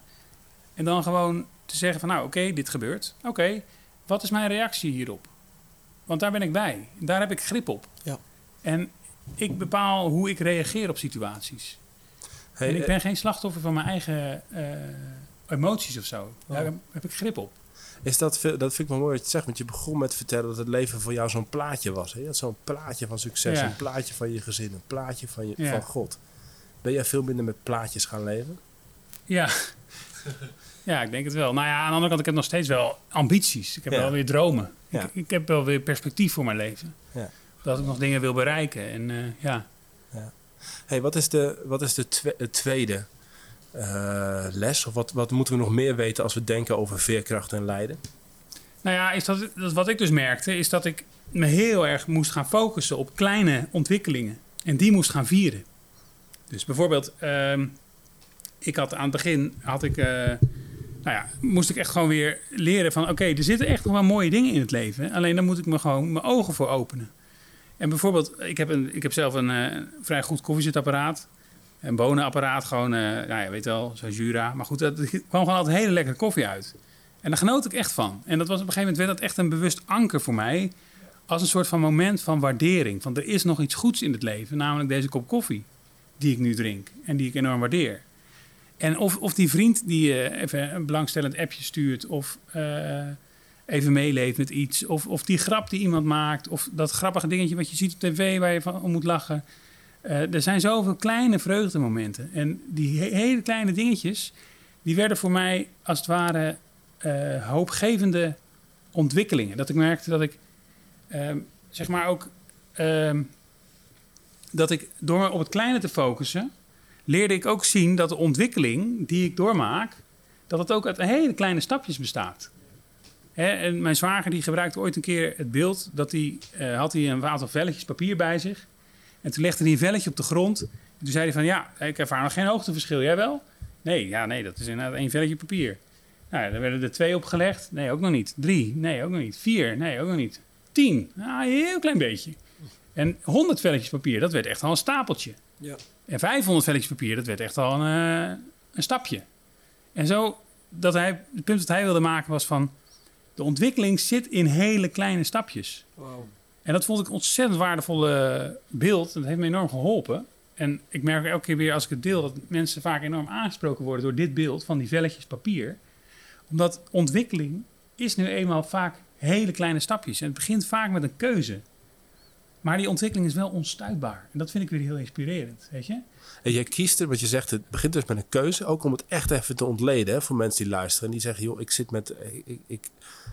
En dan gewoon te zeggen van nou oké, dit gebeurt. Oké, wat is mijn reactie hierop? Want daar ben ik bij. Daar heb ik grip op.
Ja.
En ik bepaal hoe ik reageer op situaties.
Hey,
en ik
eh,
ben geen slachtoffer van mijn eigen eh, emoties of zo. Daar heb, heb ik grip op.
Is dat, dat vind ik wel mooi wat je zegt, want je begon met vertellen dat het leven voor jou zo'n plaatje was. Hè? Je had zo'n plaatje van succes,
Ja.
een plaatje van je gezin, een plaatje van, je,
Ja.
van God. Ben jij veel minder met plaatjes gaan leven?
Ja. [laughs] ja, ik denk het wel. Nou ja, aan de andere kant, ik heb nog steeds wel ambities. Ik heb
Ja.
wel weer dromen. Ik, ik heb wel weer perspectief voor mijn leven.
Ja.
Dat ik nog dingen wil bereiken. En eh, ja,
Hey, wat is de, wat is de het tweede eh, les? Of wat, wat moeten we nog meer weten als we denken over veerkracht en lijden?
Nou ja, is dat, dat wat ik dus merkte, is dat ik me heel erg moest gaan focussen op kleine ontwikkelingen. En die moest gaan vieren. Dus bijvoorbeeld, ehm, ik had aan het begin, had ik, eh, nou ja, moest ik echt gewoon weer leren van, oké, er zitten echt nog wel mooie dingen in het leven. Alleen dan moet ik me gewoon mijn ogen voor openen. En bijvoorbeeld, ik heb, een, ik heb zelf een eh, vrij goed koffiezetapparaat. Een bonenapparaat, gewoon, eh nou ja, weet wel, zo'n Jura. Maar goed, dat- [laughs] kwam gewoon altijd hele lekkere koffie uit. En daar genoot ik echt van. En dat was op een gegeven moment werd dat echt een bewust anker voor mij. Als een soort van moment van waardering. Van er is nog iets goeds in het leven, namelijk deze kop koffie. Die ik nu drink en die ik enorm waardeer. En of, of die vriend die eh, even een belangstellend appje stuurt. Of even meeleeft met iets. Of, of die grap die iemand maakt. Of dat grappige dingetje wat je ziet op tv waar je van moet lachen. Eh, er zijn zoveel kleine vreugdemomenten. En die he- hele kleine dingetjes, die werden voor mij als het ware eh, hoopgevende ontwikkelingen. Dat ik merkte dat ik, ehm, zeg maar ook, ehm, dat ik door me op het kleine te focussen, leerde ik ook zien dat de ontwikkeling die ik doormaak, dat het ook uit hele kleine stapjes bestaat. En mijn zwager die gebruikte ooit een keer het beeld dat hij eh, had hij een aantal velletjes papier bij zich. En toen legde hij een velletje op de grond. En toen zei hij van ja, ik ervaar nog geen hoogteverschil. Jij wel? Nee, ja, nee, dat is inderdaad één velletje papier. Nou, dan werden er twee opgelegd. Nee, ook nog niet. Drie. Nee, ook nog niet. Vier. Nee, ook nog niet. Tien. Nou, een heel klein beetje. En 100 velletjes papier, dat werd echt al een stapeltje.
Ja.
En 500 velletjes papier, dat werd echt al een, eh, een stapje. En zo, dat hij, het punt dat hij wilde maken was van... de ontwikkeling zit in hele kleine stapjes. En dat vond ik een ontzettend waardevolle beeld. Dat heeft me enorm geholpen. En ik merk elke keer weer als ik het deel... dat mensen vaak enorm aangesproken worden door dit beeld van die velletjes papier. Omdat ontwikkeling is nu eenmaal vaak hele kleine stapjes. En het begint vaak met een keuze. Maar die ontwikkeling is wel onstuitbaar. En dat vind ik weer heel inspirerend, weet je?
En jij kiest er, wat je zegt, het begint dus met een keuze. Ook om het echt even te ontleden hè, voor mensen die luisteren. En die zeggen, joh, ik zit met, ik, ik,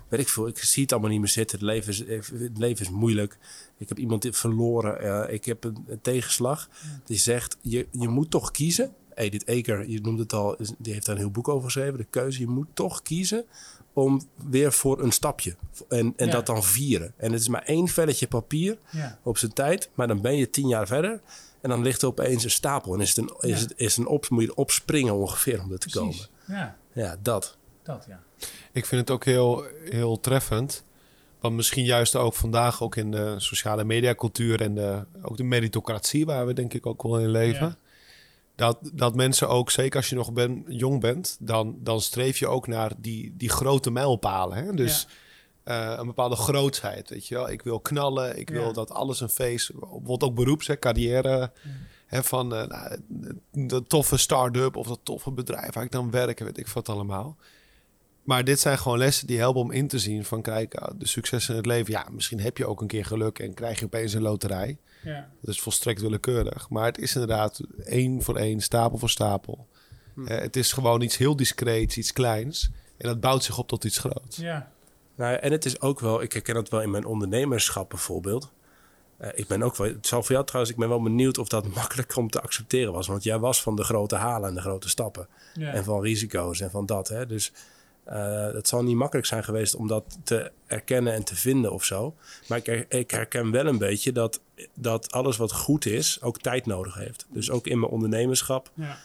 weet ik veel, ik zie het allemaal niet meer zitten. Het leven is, het leven is moeilijk. Ik heb iemand verloren. ik heb een, tegenslag. Die zegt, je, je moet toch kiezen. Edith Eker, je noemde het al, die heeft daar een heel boek over geschreven. De keuze, je moet toch kiezen om weer voor een stapje. En, en
Ja.
dat dan vieren. En het is maar één velletje papier
Ja.
op zijn tijd. Maar dan ben je tien jaar verder. En dan ligt er opeens een stapel. En is het een, is het, is een op, moet je erop springen ongeveer om er te
Precies.
komen.
Ja,
Ja, dat.
dat ja.
Ik vind het ook heel, heel treffend. Want misschien juist ook vandaag, ook in de sociale mediacultuur en de, ook de meritocratie, waar we denk ik ook wel in leven. Dat, dat mensen ook, zeker als je nog ben, jong bent, dan, dan streef je ook naar die, die grote mijlpalen. Hè? Dus eh, een bepaalde grootheid, weet je wel. Ik wil knallen, ik
Ja.
wil dat alles een feest... Bijvoorbeeld ook beroeps, hè, carrière. Hè, van eh, nou, de toffe start-up of dat toffe bedrijf waar ik dan werk, weet ik wat allemaal. Maar dit zijn gewoon lessen die helpen om in te zien van... kijk, ah, de successen in het leven, ja, misschien heb je ook een keer geluk... en krijg je opeens een loterij.
Ja.
Dat is volstrekt willekeurig. Maar het is inderdaad één voor één, stapel voor stapel. Eh, het is gewoon iets heel discreets, iets kleins. En dat bouwt zich op tot iets groots.
Ja.
Nou, en het is ook wel, ik herken het wel in mijn ondernemerschap bijvoorbeeld. Eh, ik ben ook wel, het zal voor jou trouwens, ik ben wel benieuwd of dat [laughs] makkelijk om te accepteren was. Want jij was van de grote halen en de grote stappen.
Ja.
En van risico's en van dat. Hè? Dus eh, het zal niet makkelijk zijn geweest om dat te erkennen en te vinden of zo. Maar ik, ik herken wel een beetje dat, dat alles wat goed is ook tijd nodig heeft. Dus ook in mijn ondernemerschap
Ja.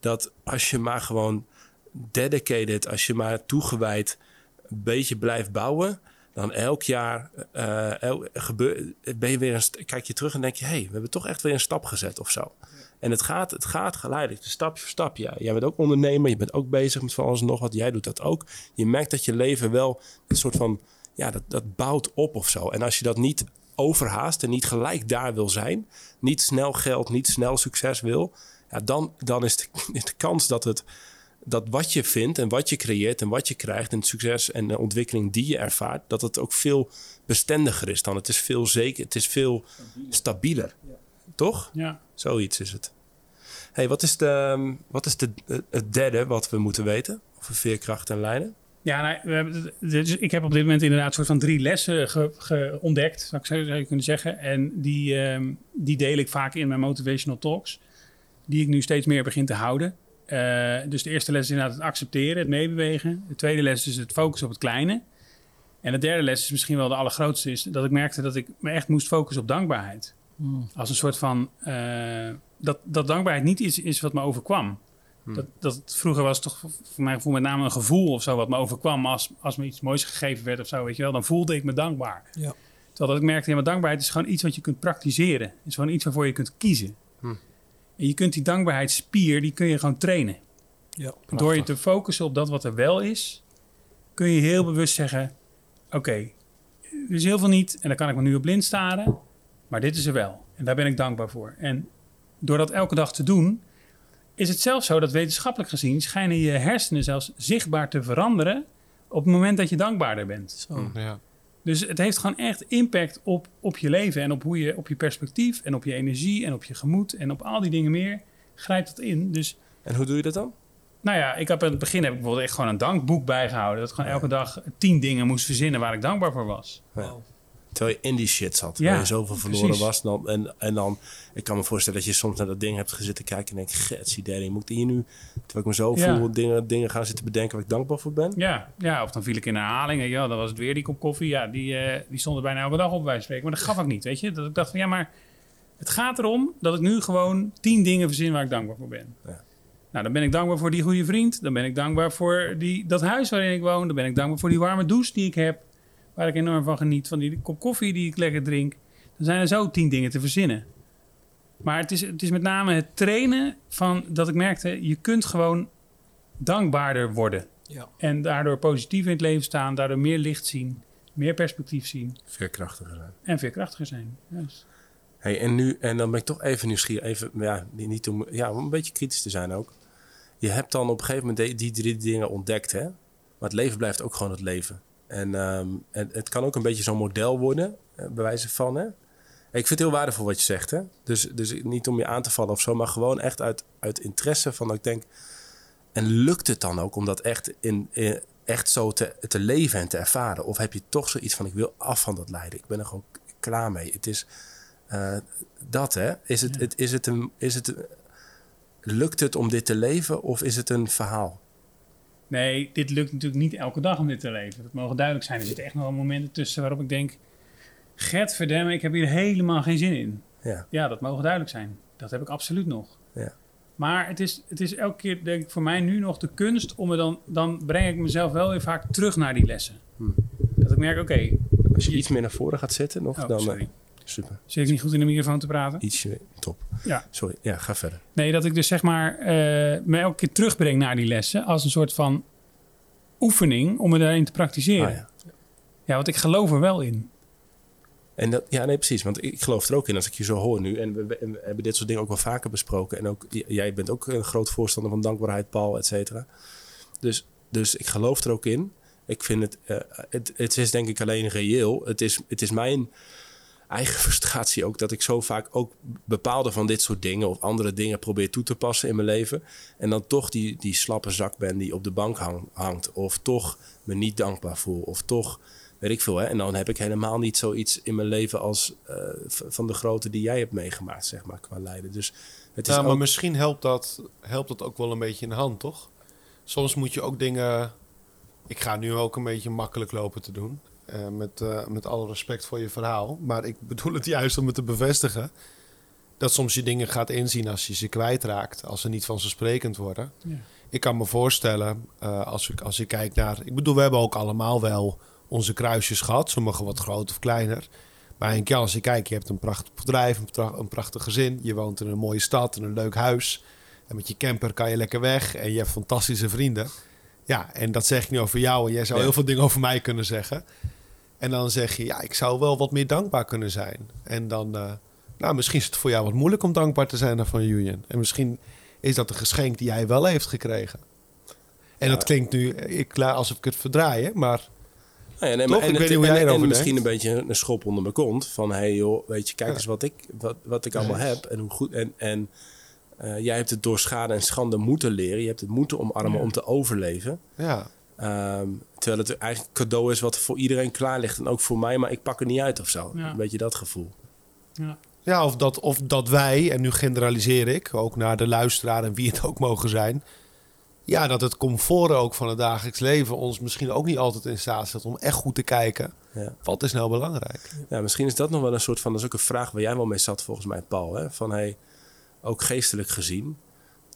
dat als je maar gewoon dedicated, als je maar toegewijd een beetje blijft bouwen, dan elk jaar eh, el- gebeur, ben je weer een, kijk je terug en denk je, hé, hey, we hebben toch echt weer een stap gezet of zo. En het gaat, het gaat geleidelijk, stapje voor stapje. Jij bent ook ondernemer, je bent ook bezig met van alles en nog wat. Jij doet dat ook. Je merkt dat je leven wel een soort van, ja, dat, dat bouwt op of zo. En als je dat niet overhaast en niet gelijk daar wil zijn, niet snel geld, niet snel succes wil, ja, dan, dan is, de, [laughs] kans dat, het, dat wat je vindt en wat je creëert en wat je krijgt en het succes en de ontwikkeling die je ervaart, dat het ook veel bestendiger is dan. Het is veel zeker, het is veel stabieler. Toch?
Ja.
Zoiets is het. hey, wat is, de, wat is de, het derde wat we moeten weten over veerkracht en lijnen?
Ja, nou, we hebben, dus ik heb op dit moment inderdaad een soort van drie lessen ge, ge- ontdekt, zou ik zo zou je kunnen zeggen. En die, ehm, die deel ik vaak in mijn motivational talks, die ik nu steeds meer begin te houden. Eh, dus de eerste les is inderdaad het accepteren, het meebewegen. De tweede les is het focussen op het kleine. En de derde les is misschien wel de allergrootste, is dat ik merkte dat ik me echt moest focussen op dankbaarheid. Als een soort van, eh, dat, dat dankbaarheid niet iets is wat me overkwam. Dat, dat, vroeger was het toch voor mijn gevoel met name een gevoel of zo wat me overkwam. Als, als me iets moois gegeven werd of zo, weet je wel, dan voelde ik me dankbaar.
Ja.
Terwijl dat ik merkte, ja, maar dankbaarheid is gewoon iets wat je kunt praktiseren. Het is gewoon iets waarvoor je kunt kiezen. En je kunt die dankbaarheidsspier, die kun je gewoon trainen.
Ja.
Door je te focussen op dat wat er wel is, kun je heel bewust zeggen: Oké, er is heel veel niet en daar kan ik me nu op blind staren, maar dit is er wel. En daar ben ik dankbaar voor. En door dat elke dag te doen, is het zelfs zo dat wetenschappelijk gezien schijnen je hersenen zelfs zichtbaar te veranderen op het moment dat je dankbaarder bent.
Zo.
Ja.
Dus het heeft gewoon echt impact op, op je leven en op, hoe je, op je perspectief en op je energie en op je gemoed en op al die dingen meer. Grijpt dat in. Dus
En hoe doe je dat dan?
nou ja, ik heb aan het begin heb ik bijvoorbeeld echt gewoon een dankboek bijgehouden. Dat ik gewoon elke dag tien dingen moest verzinnen waar ik dankbaar voor was.
Terwijl je in die shit zat.
Ja,
waar je zoveel verloren
precies.
was. Dan, en, en dan, ik kan me voorstellen dat je soms naar dat ding hebt gezitten kijken en denk, gets idee, moet ik hier nu, terwijl ik me zo
Ja.
voel, dingen, dingen gaan zitten bedenken waar ik dankbaar voor ben?
Ja, ja, of dan viel ik in herhaling. Ja, dan was het weer die kop koffie. Ja, die, eh, die stond er bijna elke dag op bij spreken. Maar dat gaf ik niet, weet je. Dat ik dacht van, ja, maar het gaat erom dat ik nu gewoon tien dingen verzin waar ik dankbaar voor ben.
Ja.
Nou, dan ben ik dankbaar voor die goede vriend. Dan ben ik dankbaar voor die, dat huis waarin ik woon. Dan ben ik dankbaar voor die warme douche die ik heb. Waar ik enorm van geniet. Van die kop koffie die ik lekker drink. Dan zijn er zo tien dingen te verzinnen. Maar het is, het is met name het trainen van dat ik merkte... je kunt gewoon dankbaarder worden.
Ja.
En daardoor positief in het leven staan. Daardoor meer licht zien. Meer perspectief zien.
Veerkrachtiger zijn.
En veerkrachtiger zijn. Juist.
Hey, en nu, en dan ben ik toch even nieuwsgierig, even, ja, niet- niet om, ja, om een beetje kritisch te zijn ook. Je hebt dan op een gegeven moment die, die drie dingen ontdekt, hè? Maar het leven blijft ook gewoon het leven. En, ehm, en het kan ook een beetje zo'n model worden, eh, bij wijze van, hè? Ik vind het heel waardevol wat je zegt, hè? Dus, dus niet om je aan te vallen of zo, maar gewoon echt uit, uit interesse van dat ik denk... En lukt het dan ook om dat echt, in, in- echt zo te, te leven en te ervaren? Of heb je toch zoiets van, ik wil af van dat lijden. Ik ben er gewoon klaar mee. Het is eh, dat, hè? Is het, het, is het een... Is het, lukt het om dit te leven of is het een verhaal?
Nee, dit lukt natuurlijk niet elke dag om dit te leven. Dat mogen duidelijk zijn. Er zitten echt nog wel momenten tussen waarop ik denk... Gert verdemme, ik heb hier helemaal geen zin in.
Ja.
Ja, dat mogen duidelijk zijn. Dat heb ik absoluut nog.
Ja.
Maar het is, het is elke keer, denk ik, voor mij nu nog de kunst om me dan... Dan breng ik mezelf wel weer vaak terug naar die lessen.
Hmm.
Dat ik merk, oké...
Als je iets meer naar voren gaat zitten nog,
oh,
dan... eh,
sorry.
Super.
Zit ik niet goed in de microfoon te praten?
Ietsje, top.
Ja.
Sorry, ja, ga verder.
Nee, dat ik dus zeg maar eh, me elke keer terugbreng naar die lessen als een soort van oefening om me daarin te praktiseren.
Ah, ja.
ja, want ik geloof er wel in.
En dat, ja, nee, precies. Want ik geloof er ook in als ik je zo hoor nu. En we, we- we hebben dit soort dingen ook wel vaker besproken. En ook jij bent ook een groot voorstander van dankbaarheid, Paul, et cetera. Dus, dus ik geloof er ook in. Ik vind het, eh, het, het is denk ik alleen reëel. Het is, het is mijn eigen [laughs] frustratie ook dat ik zo vaak ook bepaalde van dit soort dingen of andere dingen probeer toe te passen in mijn leven. En dan toch die, die slappe zak ben die op de bank hang- hangt. Of toch me niet dankbaar voel. Of toch weet ik veel. Hè? En dan heb ik helemaal niet zoiets in mijn leven als eh, van de grote die jij hebt meegemaakt, zeg maar, qua lijden. Dus het is
Ja, maar
ook...
misschien helpt dat, helpt dat ook wel een beetje in de hand, toch? Soms moet je ook dingen... Ik ga nu ook een beetje makkelijk lopen te doen. Eh, met, eh, met alle respect voor je verhaal. Maar ik bedoel het juist om het te bevestigen. Dat soms je dingen gaat inzien als je ze kwijtraakt. Als ze niet vanzelfsprekend worden.
Ja.
Ik kan me voorstellen, eh, als, ik, als ik kijk naar... Ik bedoel, we hebben ook allemaal wel onze kruisjes gehad. Sommige wat groter of kleiner. Maar een keer als je kijkt, je hebt een prachtig bedrijf, een, pra- een prachtig gezin. Je woont in een mooie stad, in een leuk huis. En met je camper kan je lekker weg. En je hebt fantastische vrienden. Ja, en dat zeg ik nu over jou. En jij zou
Ja.
heel veel dingen over mij kunnen zeggen. En dan zeg je, ja, ik zou wel wat meer dankbaar kunnen zijn. En dan, eh, nou, misschien is het voor jou wat moeilijk om dankbaar te zijn van Julian. En misschien is dat een geschenk die hij wel heeft gekregen. En
Ja.
dat klinkt nu ik, klaar alsof ik het verdraai, maar
Nou ja, nee,
Toch?
maar, en
Ik weet
het-
niet hoe jij
en- misschien een beetje een schop onder mijn kont. Van, hey joh, weet je, kijk
Ja.
eens wat ik, wat, wat ik allemaal heb. En hoe goed... En, en eh, jij hebt het door schade en schande moeten leren. Je hebt het moeten omarmen om te overleven.
ja.
Ehm, terwijl het eigenlijk een cadeau is wat voor iedereen klaar ligt. En ook voor mij, maar ik pak er niet uit of zo.
Ja.
Een beetje dat gevoel.
Ja.
Ja, of dat, of dat wij, en nu generaliseer ik, ook naar de luisteraar en wie het ook mogen zijn. Ja, dat het comfort ook van het dagelijks leven ons misschien ook niet altijd in staat stelt om echt goed te kijken.
Ja.
Wat is nou belangrijk?
Ja, misschien is dat nog wel een soort van... Dat is ook een vraag waar jij wel mee zat volgens mij, Paul. Hè? Van, hey, ook geestelijk gezien.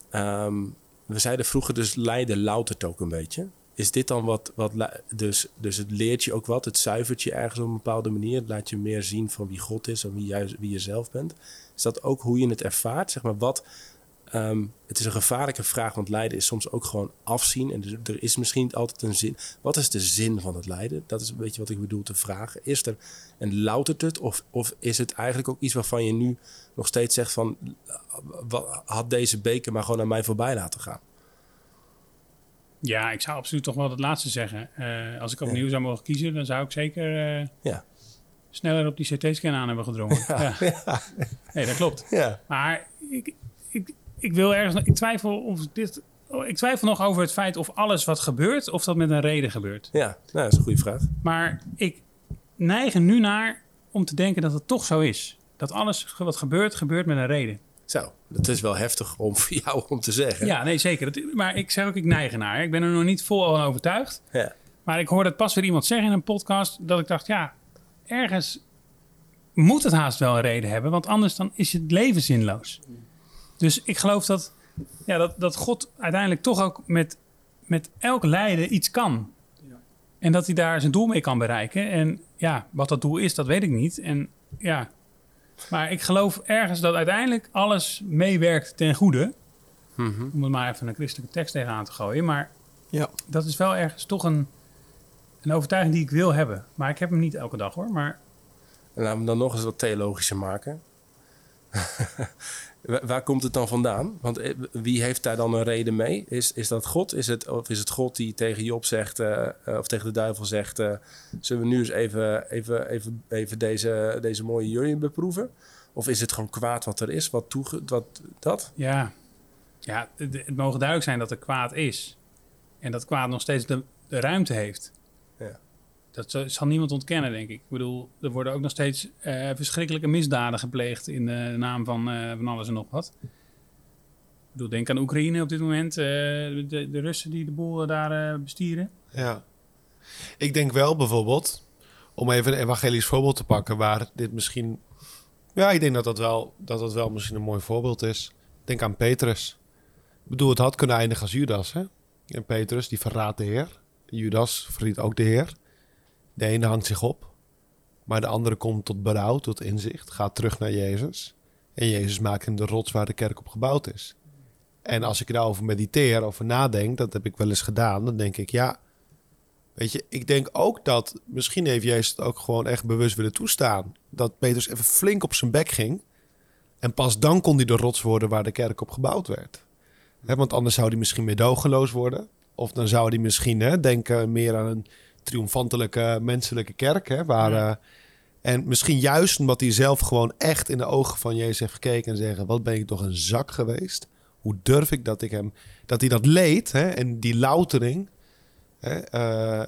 ehm, we zeiden vroeger dus lijden loutert ook een beetje. Is dit dan wat... wat dus, dus het leert je ook wat. Het zuivert je ergens op een bepaalde manier. Het laat je meer zien van wie God is en wie, jij, wie je zelf bent. Is dat ook hoe je het ervaart? Zeg maar, wat... ehm, het is een gevaarlijke vraag, want lijden is soms ook gewoon afzien. En er, is misschien niet altijd een zin. Wat is de zin van het lijden? Dat is een beetje wat ik bedoel te vragen. Is er en loutert het? Of, of is het eigenlijk ook iets waarvan je nu nog steeds zegt van... wa- had deze beker maar gewoon aan mij voorbij laten gaan?
Ja, ik zou absoluut toch wel het laatste zeggen. Eh, als ik opnieuw zou mogen kiezen, dan zou ik zeker eh,
Ja.
sneller op die CT-scan aan hebben gedrongen. Ja. Nee, dat klopt.
Ja.
Maar ik, ik, ik wil ergens... Ik twijfel, of dit, ik twijfel nog over het feit of alles wat gebeurt... of dat met een reden gebeurt.
Ja, nou, dat is een goede vraag.
Maar ik neig er nu naar om te denken dat het toch zo is. Dat alles wat gebeurt, gebeurt met een reden.
Zo, dat is wel heftig om [laughs] voor jou om te zeggen.
Ja, nee, zeker. Dat, maar ik zeg ook, ik neig ernaar. Ik ben er nog niet vol van overtuigd.
Ja.
Maar ik hoorde het pas weer iemand zeggen in een podcast... dat ik dacht, ja, ergens moet het haast wel een reden hebben... want anders dan is het leven zinloos. Dus ik geloof dat, ja, dat, dat God uiteindelijk toch ook met, met elk lijden iets kan.
Ja.
En dat hij daar zijn doel mee kan bereiken. En ja, wat dat doel is, dat weet ik niet. En ja, maar ik geloof ergens dat uiteindelijk alles meewerkt ten goede.
Mhm.
Om er maar even een christelijke tekst tegenaan te gooien. Maar
Ja.
dat is wel ergens toch een, een overtuiging die ik wil hebben. Maar ik heb hem niet elke dag hoor. Maar
En laten we hem dan nog eens wat theologischer maken. [laughs] Wa- Waar komt het dan vandaan? Want eh, wie heeft daar dan een reden mee? Is, is dat God? Is het, of is het God die tegen Job zegt, eh, eh, of tegen de duivel zegt: Zullen we nu eens even, even, even, even deze, deze mooie jullie beproeven? Of is het gewoon kwaad wat er is? Wat toege, wat, dat?
ja, ja het, het mogen duidelijk zijn dat er kwaad is. En dat kwaad nog steeds de, de ruimte heeft.
Ja.
Dat zal- niemand ontkennen, denk ik. Ik bedoel, er worden ook nog steeds eh, verschrikkelijke misdaden gepleegd in de naam van, eh, van alles en nog wat. Ik bedoel, denk aan Oekraïne op dit moment. eh, de, Russen die de boel eh, daar eh, bestieren.
Ja. Ik denk wel bijvoorbeeld, om even een evangelisch voorbeeld te pakken, waar dit misschien. Ja, ik denk dat dat wel, dat dat wel misschien een mooi voorbeeld is. Denk aan Petrus. Ik bedoel, het had kunnen eindigen als Judas. Hè? En Petrus, die verraadt de Heer. Judas verriet ook de Heer. De ene hangt zich op. Maar de andere komt tot berouw, tot inzicht, gaat terug naar Jezus. En Jezus maakt hem de rots waar de kerk op gebouwd is. En als ik daarover mediteer, over nadenk, dat heb ik wel eens gedaan, dan denk ik, ja, weet je, ik denk ook dat misschien heeft Jezus het ook gewoon echt bewust willen toestaan. Dat Petrus even flink op zijn bek ging. En pas dan kon hij de rots worden waar de kerk op gebouwd werd. Want anders zou hij misschien meedogenloos worden. Of dan zou hij misschien denken meer aan een triomfantelijke menselijke kerk. Hè, waar,
Ja.
eh, en misschien juist omdat hij zelf gewoon echt in de ogen van Jezus heeft gekeken en zeggen: Wat ben ik toch een zak geweest? Hoe durf ik dat ik hem, dat hij dat leed hè, en die loutering, hè, eh, eh,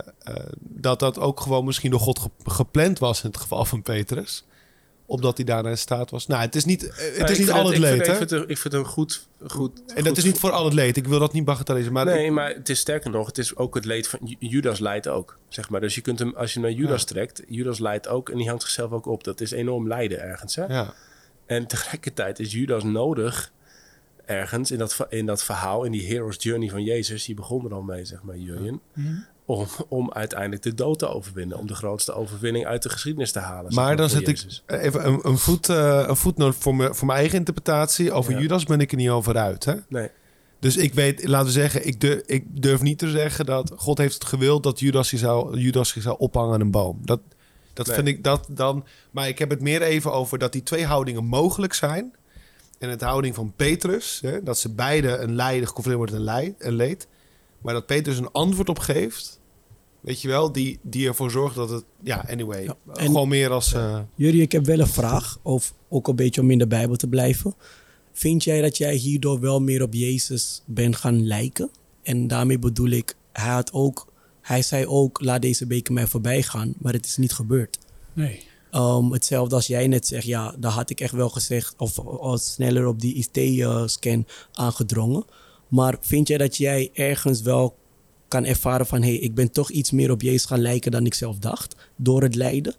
dat dat ook gewoon misschien door God ge- gepland was in het geval van Petrus, opdat hij daarna in staat was. Nou, het is niet, eh, het
Nou,
is niet al het
vind-
leed,
Ik vind, het, ik vind het een goed... goed
En dat is niet voor al het leed. Ik wil dat niet bagatelliseren, maar
nee,
ik-
maar het is sterker nog, het is ook het leed van Ju- Judas leidt ook, zeg maar. Dus je kunt hem, als je naar Judas trekt, Judas leidt ook en die hangt zichzelf ook op. Dat is enorm lijden ergens, hè?
ja.
En tegelijkertijd is Judas nodig ergens in dat, in dat verhaal, in die hero's journey van Jezus, die begon er al mee, zeg maar, Jurjen, om, om uiteindelijk de dood te overwinnen, om de grootste overwinning uit de geschiedenis te halen.
Maar dan zet ik even een, een, voet, eh, een voetnoot voor, me, voor mijn eigen interpretatie. Over
Ja.
Judas ben ik er niet over uit. Hè?
Nee,
Dus ik weet, laten we zeggen, ik durf, ik durf niet te zeggen dat God heeft het gewild dat Judas zich zou, Judas zich zou ophangen aan een boom. Dat, dat
Nee.
vind ik dat dan. Maar ik heb het meer even over dat die twee houdingen mogelijk zijn. En het houding van Petrus, hè, dat ze beide een lijden geconfronteerd worden en leid, en leed. Maar dat Petrus een antwoord op geeft. Weet je wel, die, die ervoor zorgt dat het. Ja, anyway.
Ja, en-
gewoon meer als. eh,
Jullie, ik heb wel een vraag, of ook een beetje om in de Bijbel te blijven. Vind jij dat jij hierdoor wel meer op Jezus bent gaan lijken? En daarmee bedoel ik, hij, had ook, hij zei ook, laat deze beker mij voorbij gaan, maar het is niet gebeurd.
Nee.
Um, hetzelfde als jij net zegt, ja, daar had ik echt wel gezegd, of, of sneller op die IT-scan aangedrongen. Maar vind jij dat jij ergens wel kan ervaren van, hé, hey, ik ben toch iets meer op Jezus gaan lijken dan ik zelf dacht, door het lijden?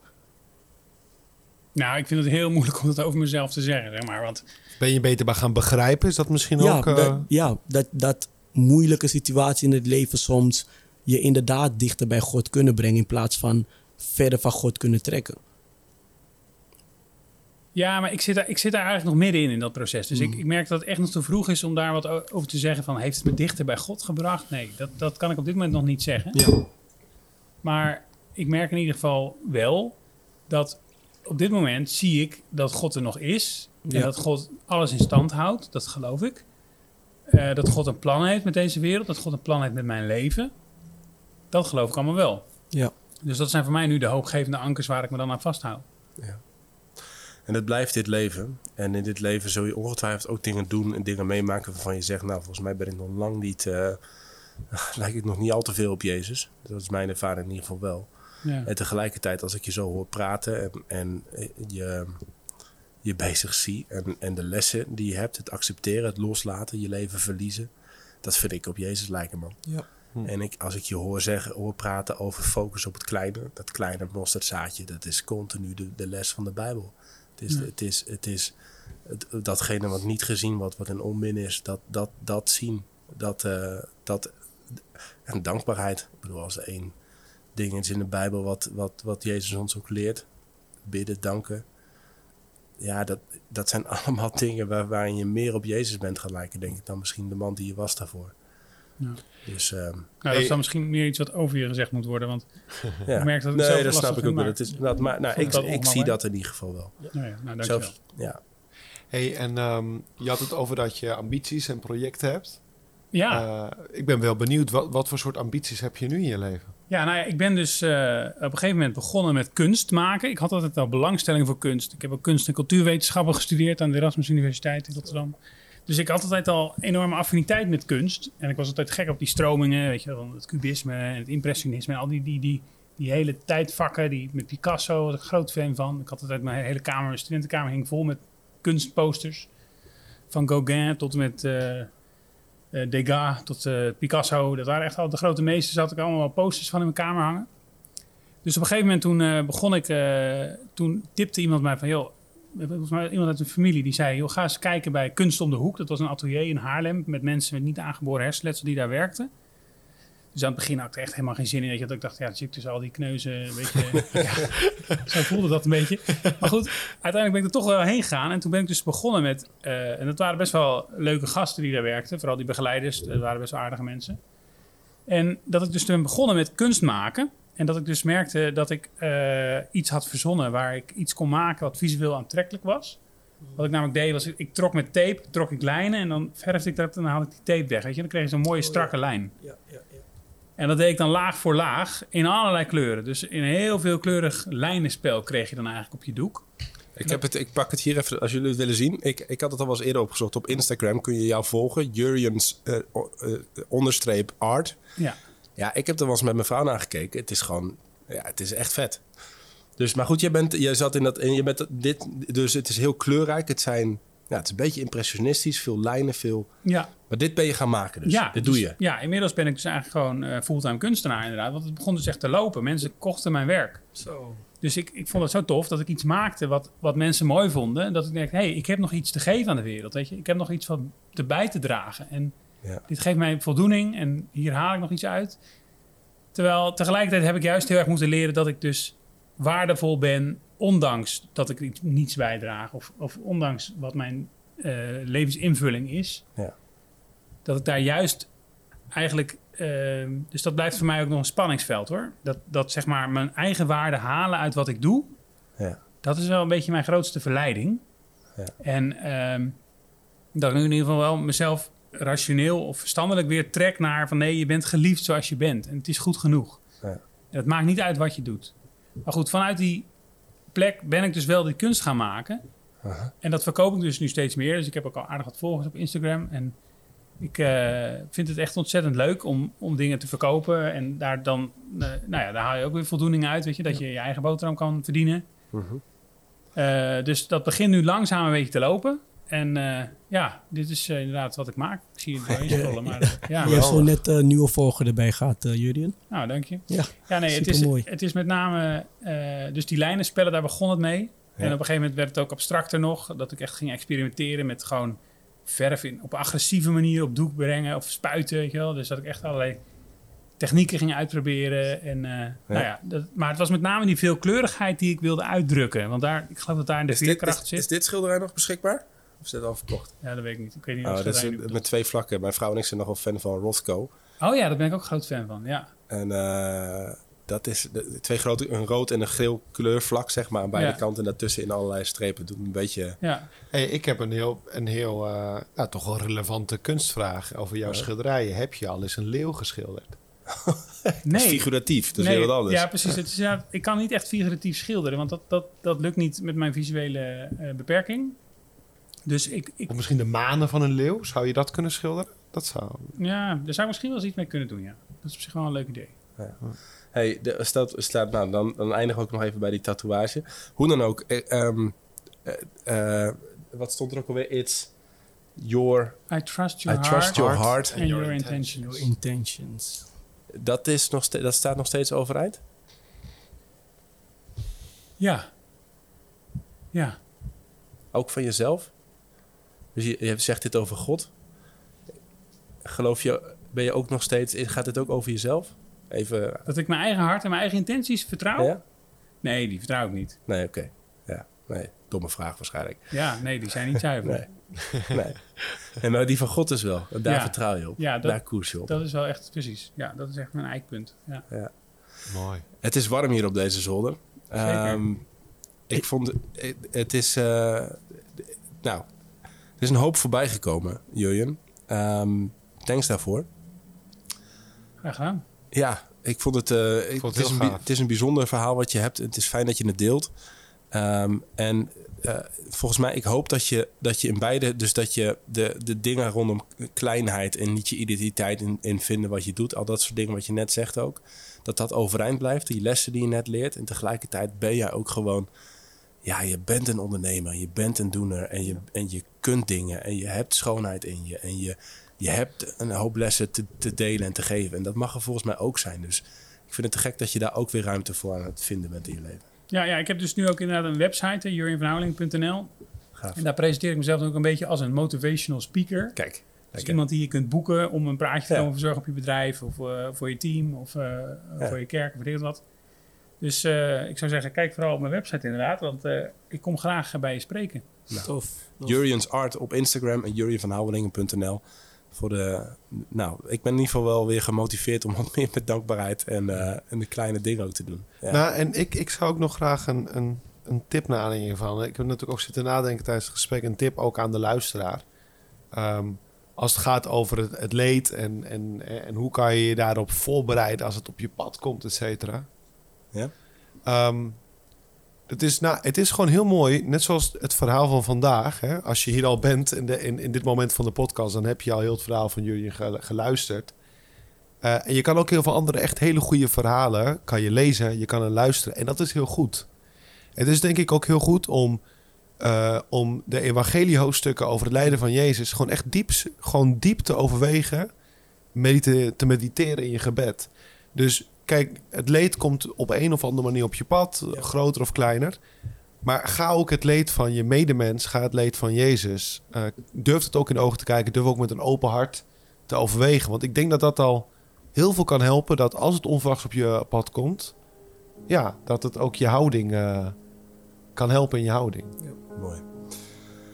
Nou, ik vind het heel moeilijk om het over mezelf te zeggen, zeg maar. Want
ben je beter bij gaan begrijpen? Is dat misschien
ja,
ook. eh,
dat, ja dat, dat moeilijke situatie in het leven soms je inderdaad dichter bij God kunnen brengen in plaats van verder van God kunnen trekken.
Ja, maar ik zit, daar, ik zit daar eigenlijk nog middenin in dat proces. Dus ik, ik merk dat het echt nog te vroeg is om daar wat over te zeggen van... heeft het me dichter bij God gebracht? Nee, dat, dat kan ik op dit moment nog niet zeggen.
Ja.
Maar ik merk in ieder geval wel dat op dit moment zie ik dat God er nog is. En
Ja.
dat God alles in stand houdt, dat geloof ik. Eh, dat God een plan heeft met deze wereld, dat God een plan heeft met mijn leven. Dat geloof ik allemaal wel.
Ja.
Dus dat zijn voor mij nu de hoopgevende ankers waar ik me dan aan vasthoud.
En het blijft dit leven. En in dit leven zul je ongetwijfeld ook dingen doen en dingen meemaken waarvan je zegt, nou, volgens mij ben ik nog lang niet, eh [laughs] lijk ik nog niet al te veel op Jezus. Dat is mijn ervaring in ieder geval wel.
Ja.
En tegelijkertijd, als ik je zo hoor praten en, en eh, je, je bezig zie en, en de lessen die je hebt, het accepteren, het loslaten, je leven verliezen, dat vind ik op Jezus lijken, man.
Ja.
En ik, als ik je hoor zeggen, hoor praten over focus op het kleine, dat kleine mosterdzaadje, dat is continu de, de les van de Bijbel. Het is, het is, het is het, datgene wat niet gezien wordt, wat een onmin is, dat, dat, dat zien. Dat, eh, dat, en dankbaarheid. Ik bedoel, als er één ding is in de Bijbel wat, wat, wat Jezus ons ook leert. Bidden, danken. Ja, dat, dat zijn [laughs] allemaal dingen waar, waarin je meer op Jezus bent gaan lijken, denk ik, dan misschien de man die je was daarvoor.
Ja.
Dus ehm,
Nou, dat is dan misschien meer iets wat over je gezegd moet worden. Want [laughs]
ja.
Ik merk dat ik zelf
nee, dat
lastig
snap ik ook wel.
maar-
Het is, dat, maar nou, ik,
dat
ik zie dat in ieder geval wel.
nou ja, nou, dankjewel.
Zelfs, ja.
Hey, en ehm, je had het over dat je ambities en projecten hebt.
Ja,
Eh, ik ben wel benieuwd, wat, wat voor soort ambities heb je nu in je leven?
ja, nou ja, ik ben dus eh, op een gegeven moment begonnen met kunst maken. Ik had altijd al belangstelling voor kunst. Ik heb ook kunst- en cultuurwetenschappen gestudeerd aan de Erasmus Universiteit in Rotterdam. Dus ik had altijd al enorme affiniteit met kunst. En ik was altijd gek op die stromingen, weet je, het cubisme en het impressionisme en al die, die, die, die hele tijdvakken. Die, met Picasso was ik groot fan van. Ik had altijd mijn hele kamer, mijn studentenkamer hing vol met kunstposters. Van Gauguin tot met eh, Degas tot eh, Picasso. Dat waren echt al de grote meesters. Had ik allemaal posters van in mijn kamer hangen. Dus op een gegeven moment toen begon ik... toen tipte iemand mij van... joh, volgens mij iemand uit de familie die zei... joh, ga eens kijken bij Kunst om de Hoek. Dat was een atelier in Haarlem... met mensen met niet aangeboren hersenletsel die daar werkten. Dus aan het begin had ik er echt helemaal geen zin in. Weet je, dat ik dacht, ja, dan zit ik tussen al die kneuzen. Een beetje, [laughs] ja, zo voelde dat een beetje. Maar goed, uiteindelijk ben ik er toch wel heen gegaan. En toen ben ik dus begonnen met... eh, en dat waren best wel leuke gasten die daar werkten. Vooral die begeleiders. Dat waren best wel aardige mensen. En dat ik dus ben begonnen met kunst maken. En dat ik dus merkte dat ik eh, iets had verzonnen... waar ik iets kon maken wat visueel aantrekkelijk was. Wat ik namelijk deed was, ik trok met tape, trok ik lijnen... en dan verfde ik dat en dan haalde ik die tape weg. Weet je? Dan kreeg je zo'n mooie
Oh, ja.
strakke lijn.
Ja, ja, ja.
En dat deed ik dan laag voor laag in allerlei kleuren. Dus in een heel veelkleurig lijnenspel kreeg je dan eigenlijk op je doek.
Ik, heb het, ik pak het hier even, als jullie het willen zien. Ik, ik had het al wel eens eerder opgezocht. Op Instagram kun je jou volgen. Jurjens eh, eh, onderstreep art.
Ja,
Ja, ik heb er wel eens met mijn vrouw naar gekeken. Het is gewoon, ja, het is echt vet. Dus, maar goed, jij, bent, jij zat in dat, en je bent dit, dus het is heel kleurrijk. Het zijn, ja, het is een beetje impressionistisch, veel lijnen, veel.
ja.
Maar dit ben je gaan maken, dus.
ja
dit
dus-
doe je.
Ja, inmiddels ben ik dus eigenlijk gewoon eh, fulltime kunstenaar inderdaad. Want het begon dus echt te lopen. Mensen kochten mijn werk.
Zo.
Dus ik, ik vond het zo tof dat ik iets maakte wat, wat mensen mooi vonden. En dat ik dacht, hé, hey, ik heb nog iets te geven aan de wereld. Weet je? Ik heb nog iets van te bij te dragen. En
Ja.
dit geeft mij voldoening en hier haal ik nog iets uit. Terwijl tegelijkertijd heb ik juist heel erg moeten leren dat ik dus waardevol ben, ondanks dat ik iets, niets bijdraag. Of, of ondanks wat mijn eh, levensinvulling is.
Ja.
Dat ik daar juist eigenlijk. ehm, dus dat blijft voor mij ook nog een spanningsveld hoor. Dat, dat zeg maar mijn eigen waarde halen uit wat ik doe.
Ja.
Dat is wel een beetje mijn grootste verleiding.
Ja.
En ehm, dat ik nu in ieder geval wel mezelf rationeel of verstandelijk weer trek naar van nee, je bent geliefd zoals je bent. En het is goed genoeg.
Ja.
Het maakt niet uit wat je doet. Maar goed, vanuit die plek ben ik dus wel die kunst gaan maken. En dat verkoop ik dus nu steeds meer. Dus ik heb ook al aardig wat volgers op Instagram. En ik eh, vind het echt ontzettend leuk om, om dingen te verkopen. En daar dan, eh, nou ja, daar haal je ook weer voldoening uit. Weet je, dat je je eigen boterham kan verdienen.
Mhm.
Eh, dus dat begint nu langzaam een beetje te lopen. En eh, ja, dit is eh, inderdaad wat ik maak. Ik zie het doorheen [laughs] scrollen, maar eh, ja.
Je hebt zo net een nieuwe volger erbij gehad, eh Jurien.
Nou, dank je.
Ja,
Ja, nee, het is, het is met name... eh, dus die lijnenspellen, daar begon het mee. En op een gegeven moment werd het ook abstracter nog. Dat ik echt ging experimenteren met gewoon verf in, op agressieve manier op doek brengen of spuiten, weet je wel. Dus dat ik echt allerlei technieken ging uitproberen. En, eh, nou ja, dat, maar het was met name die veelkleurigheid die ik wilde uitdrukken. Want daar, ik geloof dat daar in de
Is, dit,
veerkracht
is,
zit.
is dit schilderij nog beschikbaar? Of is dit al verkocht?
Ja, dat weet ik niet. Ik weet niet
Oh, dat is
ze
een- met twee vlakken. Mijn vrouw en ik zijn nogal fan van Rothko.
Oh ja, daar ben ik ook groot fan van. Ja,
En eh, dat is de, twee grote, een rood en een geel kleurvlak, zeg maar, aan beide
Ja.
kanten. En daartussen in allerlei strepen. Doet een beetje...
ja.
Hey, ik heb een heel, een heel eh, nou, toch wel relevante kunstvraag over jouw schilderijen. Heb je al eens een leeuw geschilderd?
Dat is [laughs]
Nee.
figuratief, dat is
Nee,
weer wat anders.
Ja, precies. Het is, ja, ik kan niet echt figuratief schilderen, want dat, dat, dat lukt niet met mijn visuele eh, beperking. Dus ik, ik,
Of misschien de manen van een leeuw? Zou je dat kunnen schilderen? Dat zou...
ja, daar zou ik misschien wel eens iets mee kunnen doen, ja. Dat is op zich wel een leuk idee.
Hey, de, staat, staat, nou, dan, dan eindigen we ook nog even bij die tatoeage. Hoe dan ook. eh, ehm, eh, eh, wat stond er ook alweer? It's your...
I trust your
I
heart
trust your heart.
and your intentions.
Your intentions.
Dat, is nog ste- dat staat nog steeds overeind?
Ja. Ja.
Ook van jezelf? Dus je, je zegt dit over God. Geloof je, ben je ook nog steeds... Gaat het ook over jezelf? Even...
Dat ik mijn eigen hart en mijn eigen intenties vertrouw?
Ja?
Nee, die vertrouw ik niet.
Nee, oké. Ja, nee. Domme vraag waarschijnlijk.
Ja, nee, die zijn niet zuiver.
Nee. [laughs] nee. En maar die van God is wel. En Daar
Ja.
vertrouw je op.
Ja, dat-
Daar koers je op.
Dat is wel echt, precies. Ja, dat is echt mijn eikpunt. Ja.
Mooi.
Het is warm hier op deze zolder.
Zeker.
Ehm, ik vond... Het, het is... eh, nou, er is een hoop voorbij gekomen, Jurjen. Ehm, thanks daarvoor.
Graag gedaan.
Ja, ik vond het... eh, ik-
vond het
het, is een, het is een bijzonder verhaal wat je hebt. Het is fijn dat je het deelt. Ehm, en eh, volgens mij, ik hoop dat je, dat je in beide... Dus dat je de, de dingen rondom kleinheid en niet je identiteit in, in vinden wat je doet. Al dat soort dingen wat je net zegt ook. Dat dat overeind blijft. Die lessen die je net leert. En tegelijkertijd ben jij ook gewoon... Ja, je bent een ondernemer. Je bent een doener. En je, en je kunt dingen. En je hebt schoonheid in je. En je, je hebt een hoop lessen te, te delen en te geven. En dat mag er volgens mij ook zijn. Dus ik vind het te gek dat je daar ook weer ruimte voor aan het vinden bent in je leven.
Ja, ja, ik heb dus nu ook inderdaad een website.
Gaaf.
En daar presenteer ik mezelf ook een beetje als een motivational speaker.
Kijk. Lekker.
iemand die je kunt boeken om een praatje te
Ja.
verzorgen op je bedrijf of eh, voor je team of eh,
Ja.
voor je kerk of weet wat. Dus eh, ik zou zeggen, kijk vooral op mijn website inderdaad, want eh, ik kom graag bij je spreken.
Nou,
Tof.
Jurian's Art op Instagram en jurianvanhouwelingen.nl. Voor de, nou, ik ben in ieder geval wel weer gemotiveerd om wat meer met dankbaarheid en, eh, en de kleine dingen ook te doen. Ja.
Nou, en ik, ik zou ook nog graag een, een, een tip naar aanleiding van. Ik heb natuurlijk ook zitten nadenken tijdens het gesprek. Een tip ook aan de luisteraar. Ehm, als het gaat over het, het leed en, en, en hoe kan je je daarop voorbereiden als het op je pad komt, et cetera.
Ja?
Ehm, het, is, nou, het is gewoon heel mooi, net zoals het verhaal van vandaag. Hè? Als je hier al bent in, de, in, in dit moment van de podcast, dan heb je al heel het verhaal van jullie gelu- geluisterd. Eh, en je kan ook heel veel andere echt hele goede verhalen kan je lezen, je kan er luisteren. En dat is heel goed. Het is denk ik ook heel goed om, eh, om de evangeliehoofdstukken over het lijden van Jezus gewoon echt diep, gewoon diep te overwegen, medite- te mediteren in je gebed. Dus kijk, het leed komt op een of andere manier op je pad,
Ja.
groter of kleiner. Maar ga ook het leed van je medemens, ga het leed van Jezus. eh, durf het ook in de ogen te kijken, durf ook met een open hart te overwegen. Want ik denk dat dat al heel veel kan helpen. Dat als het onverwachts op je pad komt, ja, dat het ook je houding eh, kan helpen in je houding.
Mooi.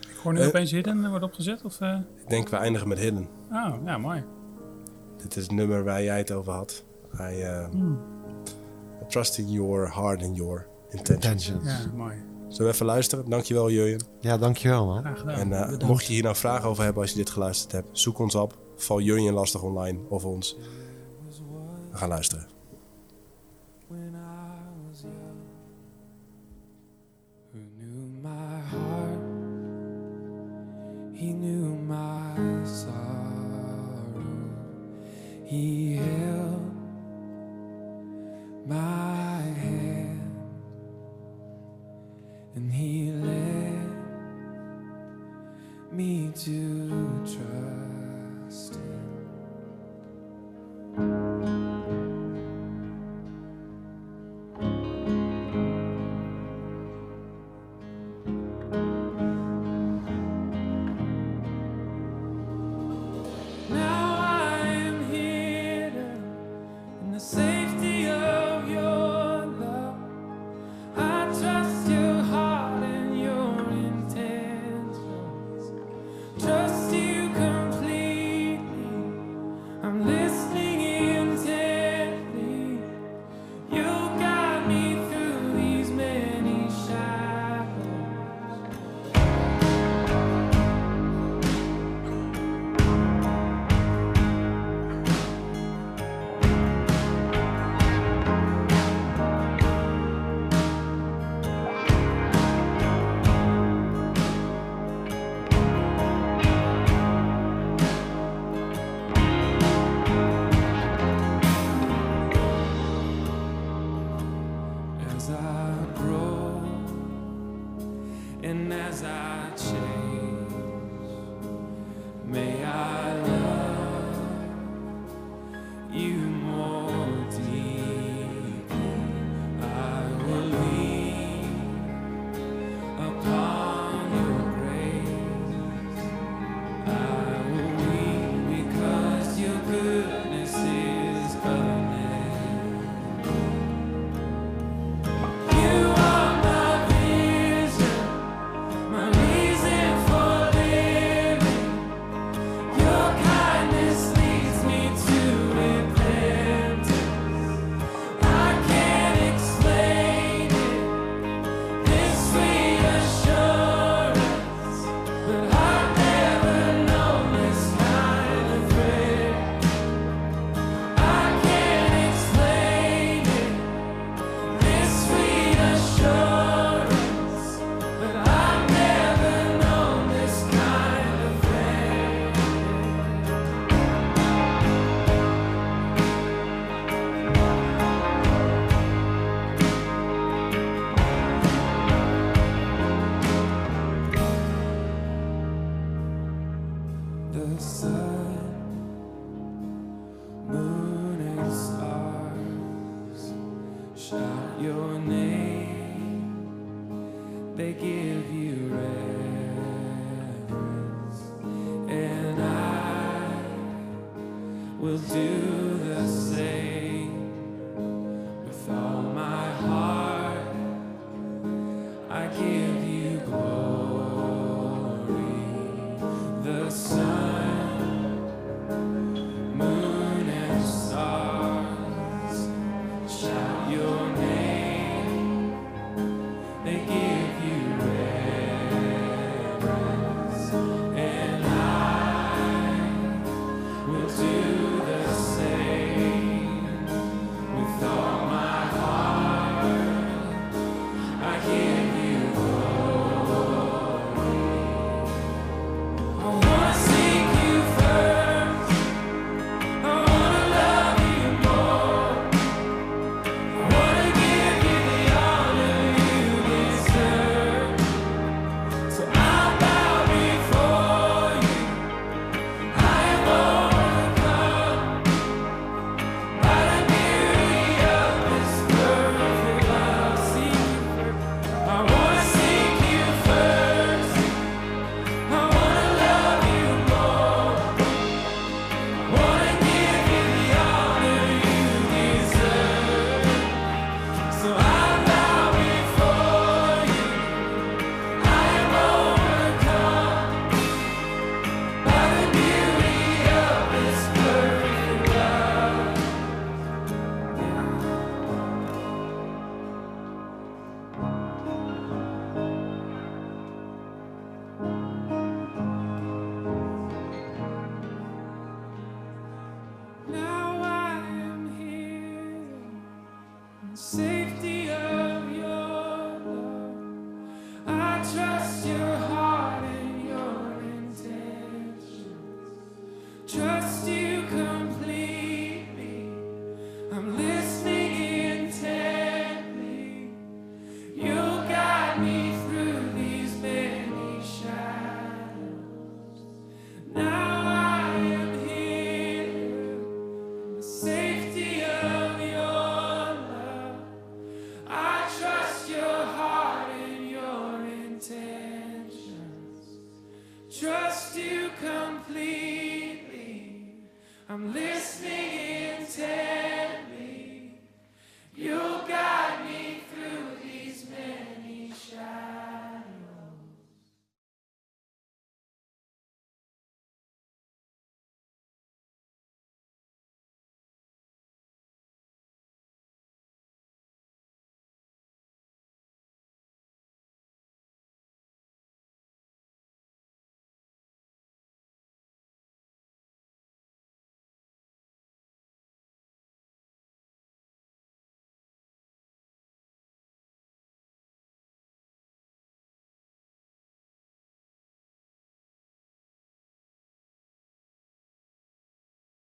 Ik hoor nu
Eh,
opeens Hidden wordt opgezet. Of, eh?
Ik denk we eindigen met Hidden.
Oh, ja, mooi.
Dit is het nummer waar jij het over had. I, uh, I trust in your heart and your intentions.
Intentions.
Ja, mooi.
Zullen we even luisteren? Dankjewel Jurjen.
Ja, dankjewel man.
Graag gedaan.
En eh,
bedankt.
mocht je hier nou vragen over hebben als je dit geluisterd hebt, zoek ons op. Val Jurjen lastig online of ons. We gaan luisteren.
when I was young. Who knew my heart? He knew my sorrow. He held my hand and he led me to trust him.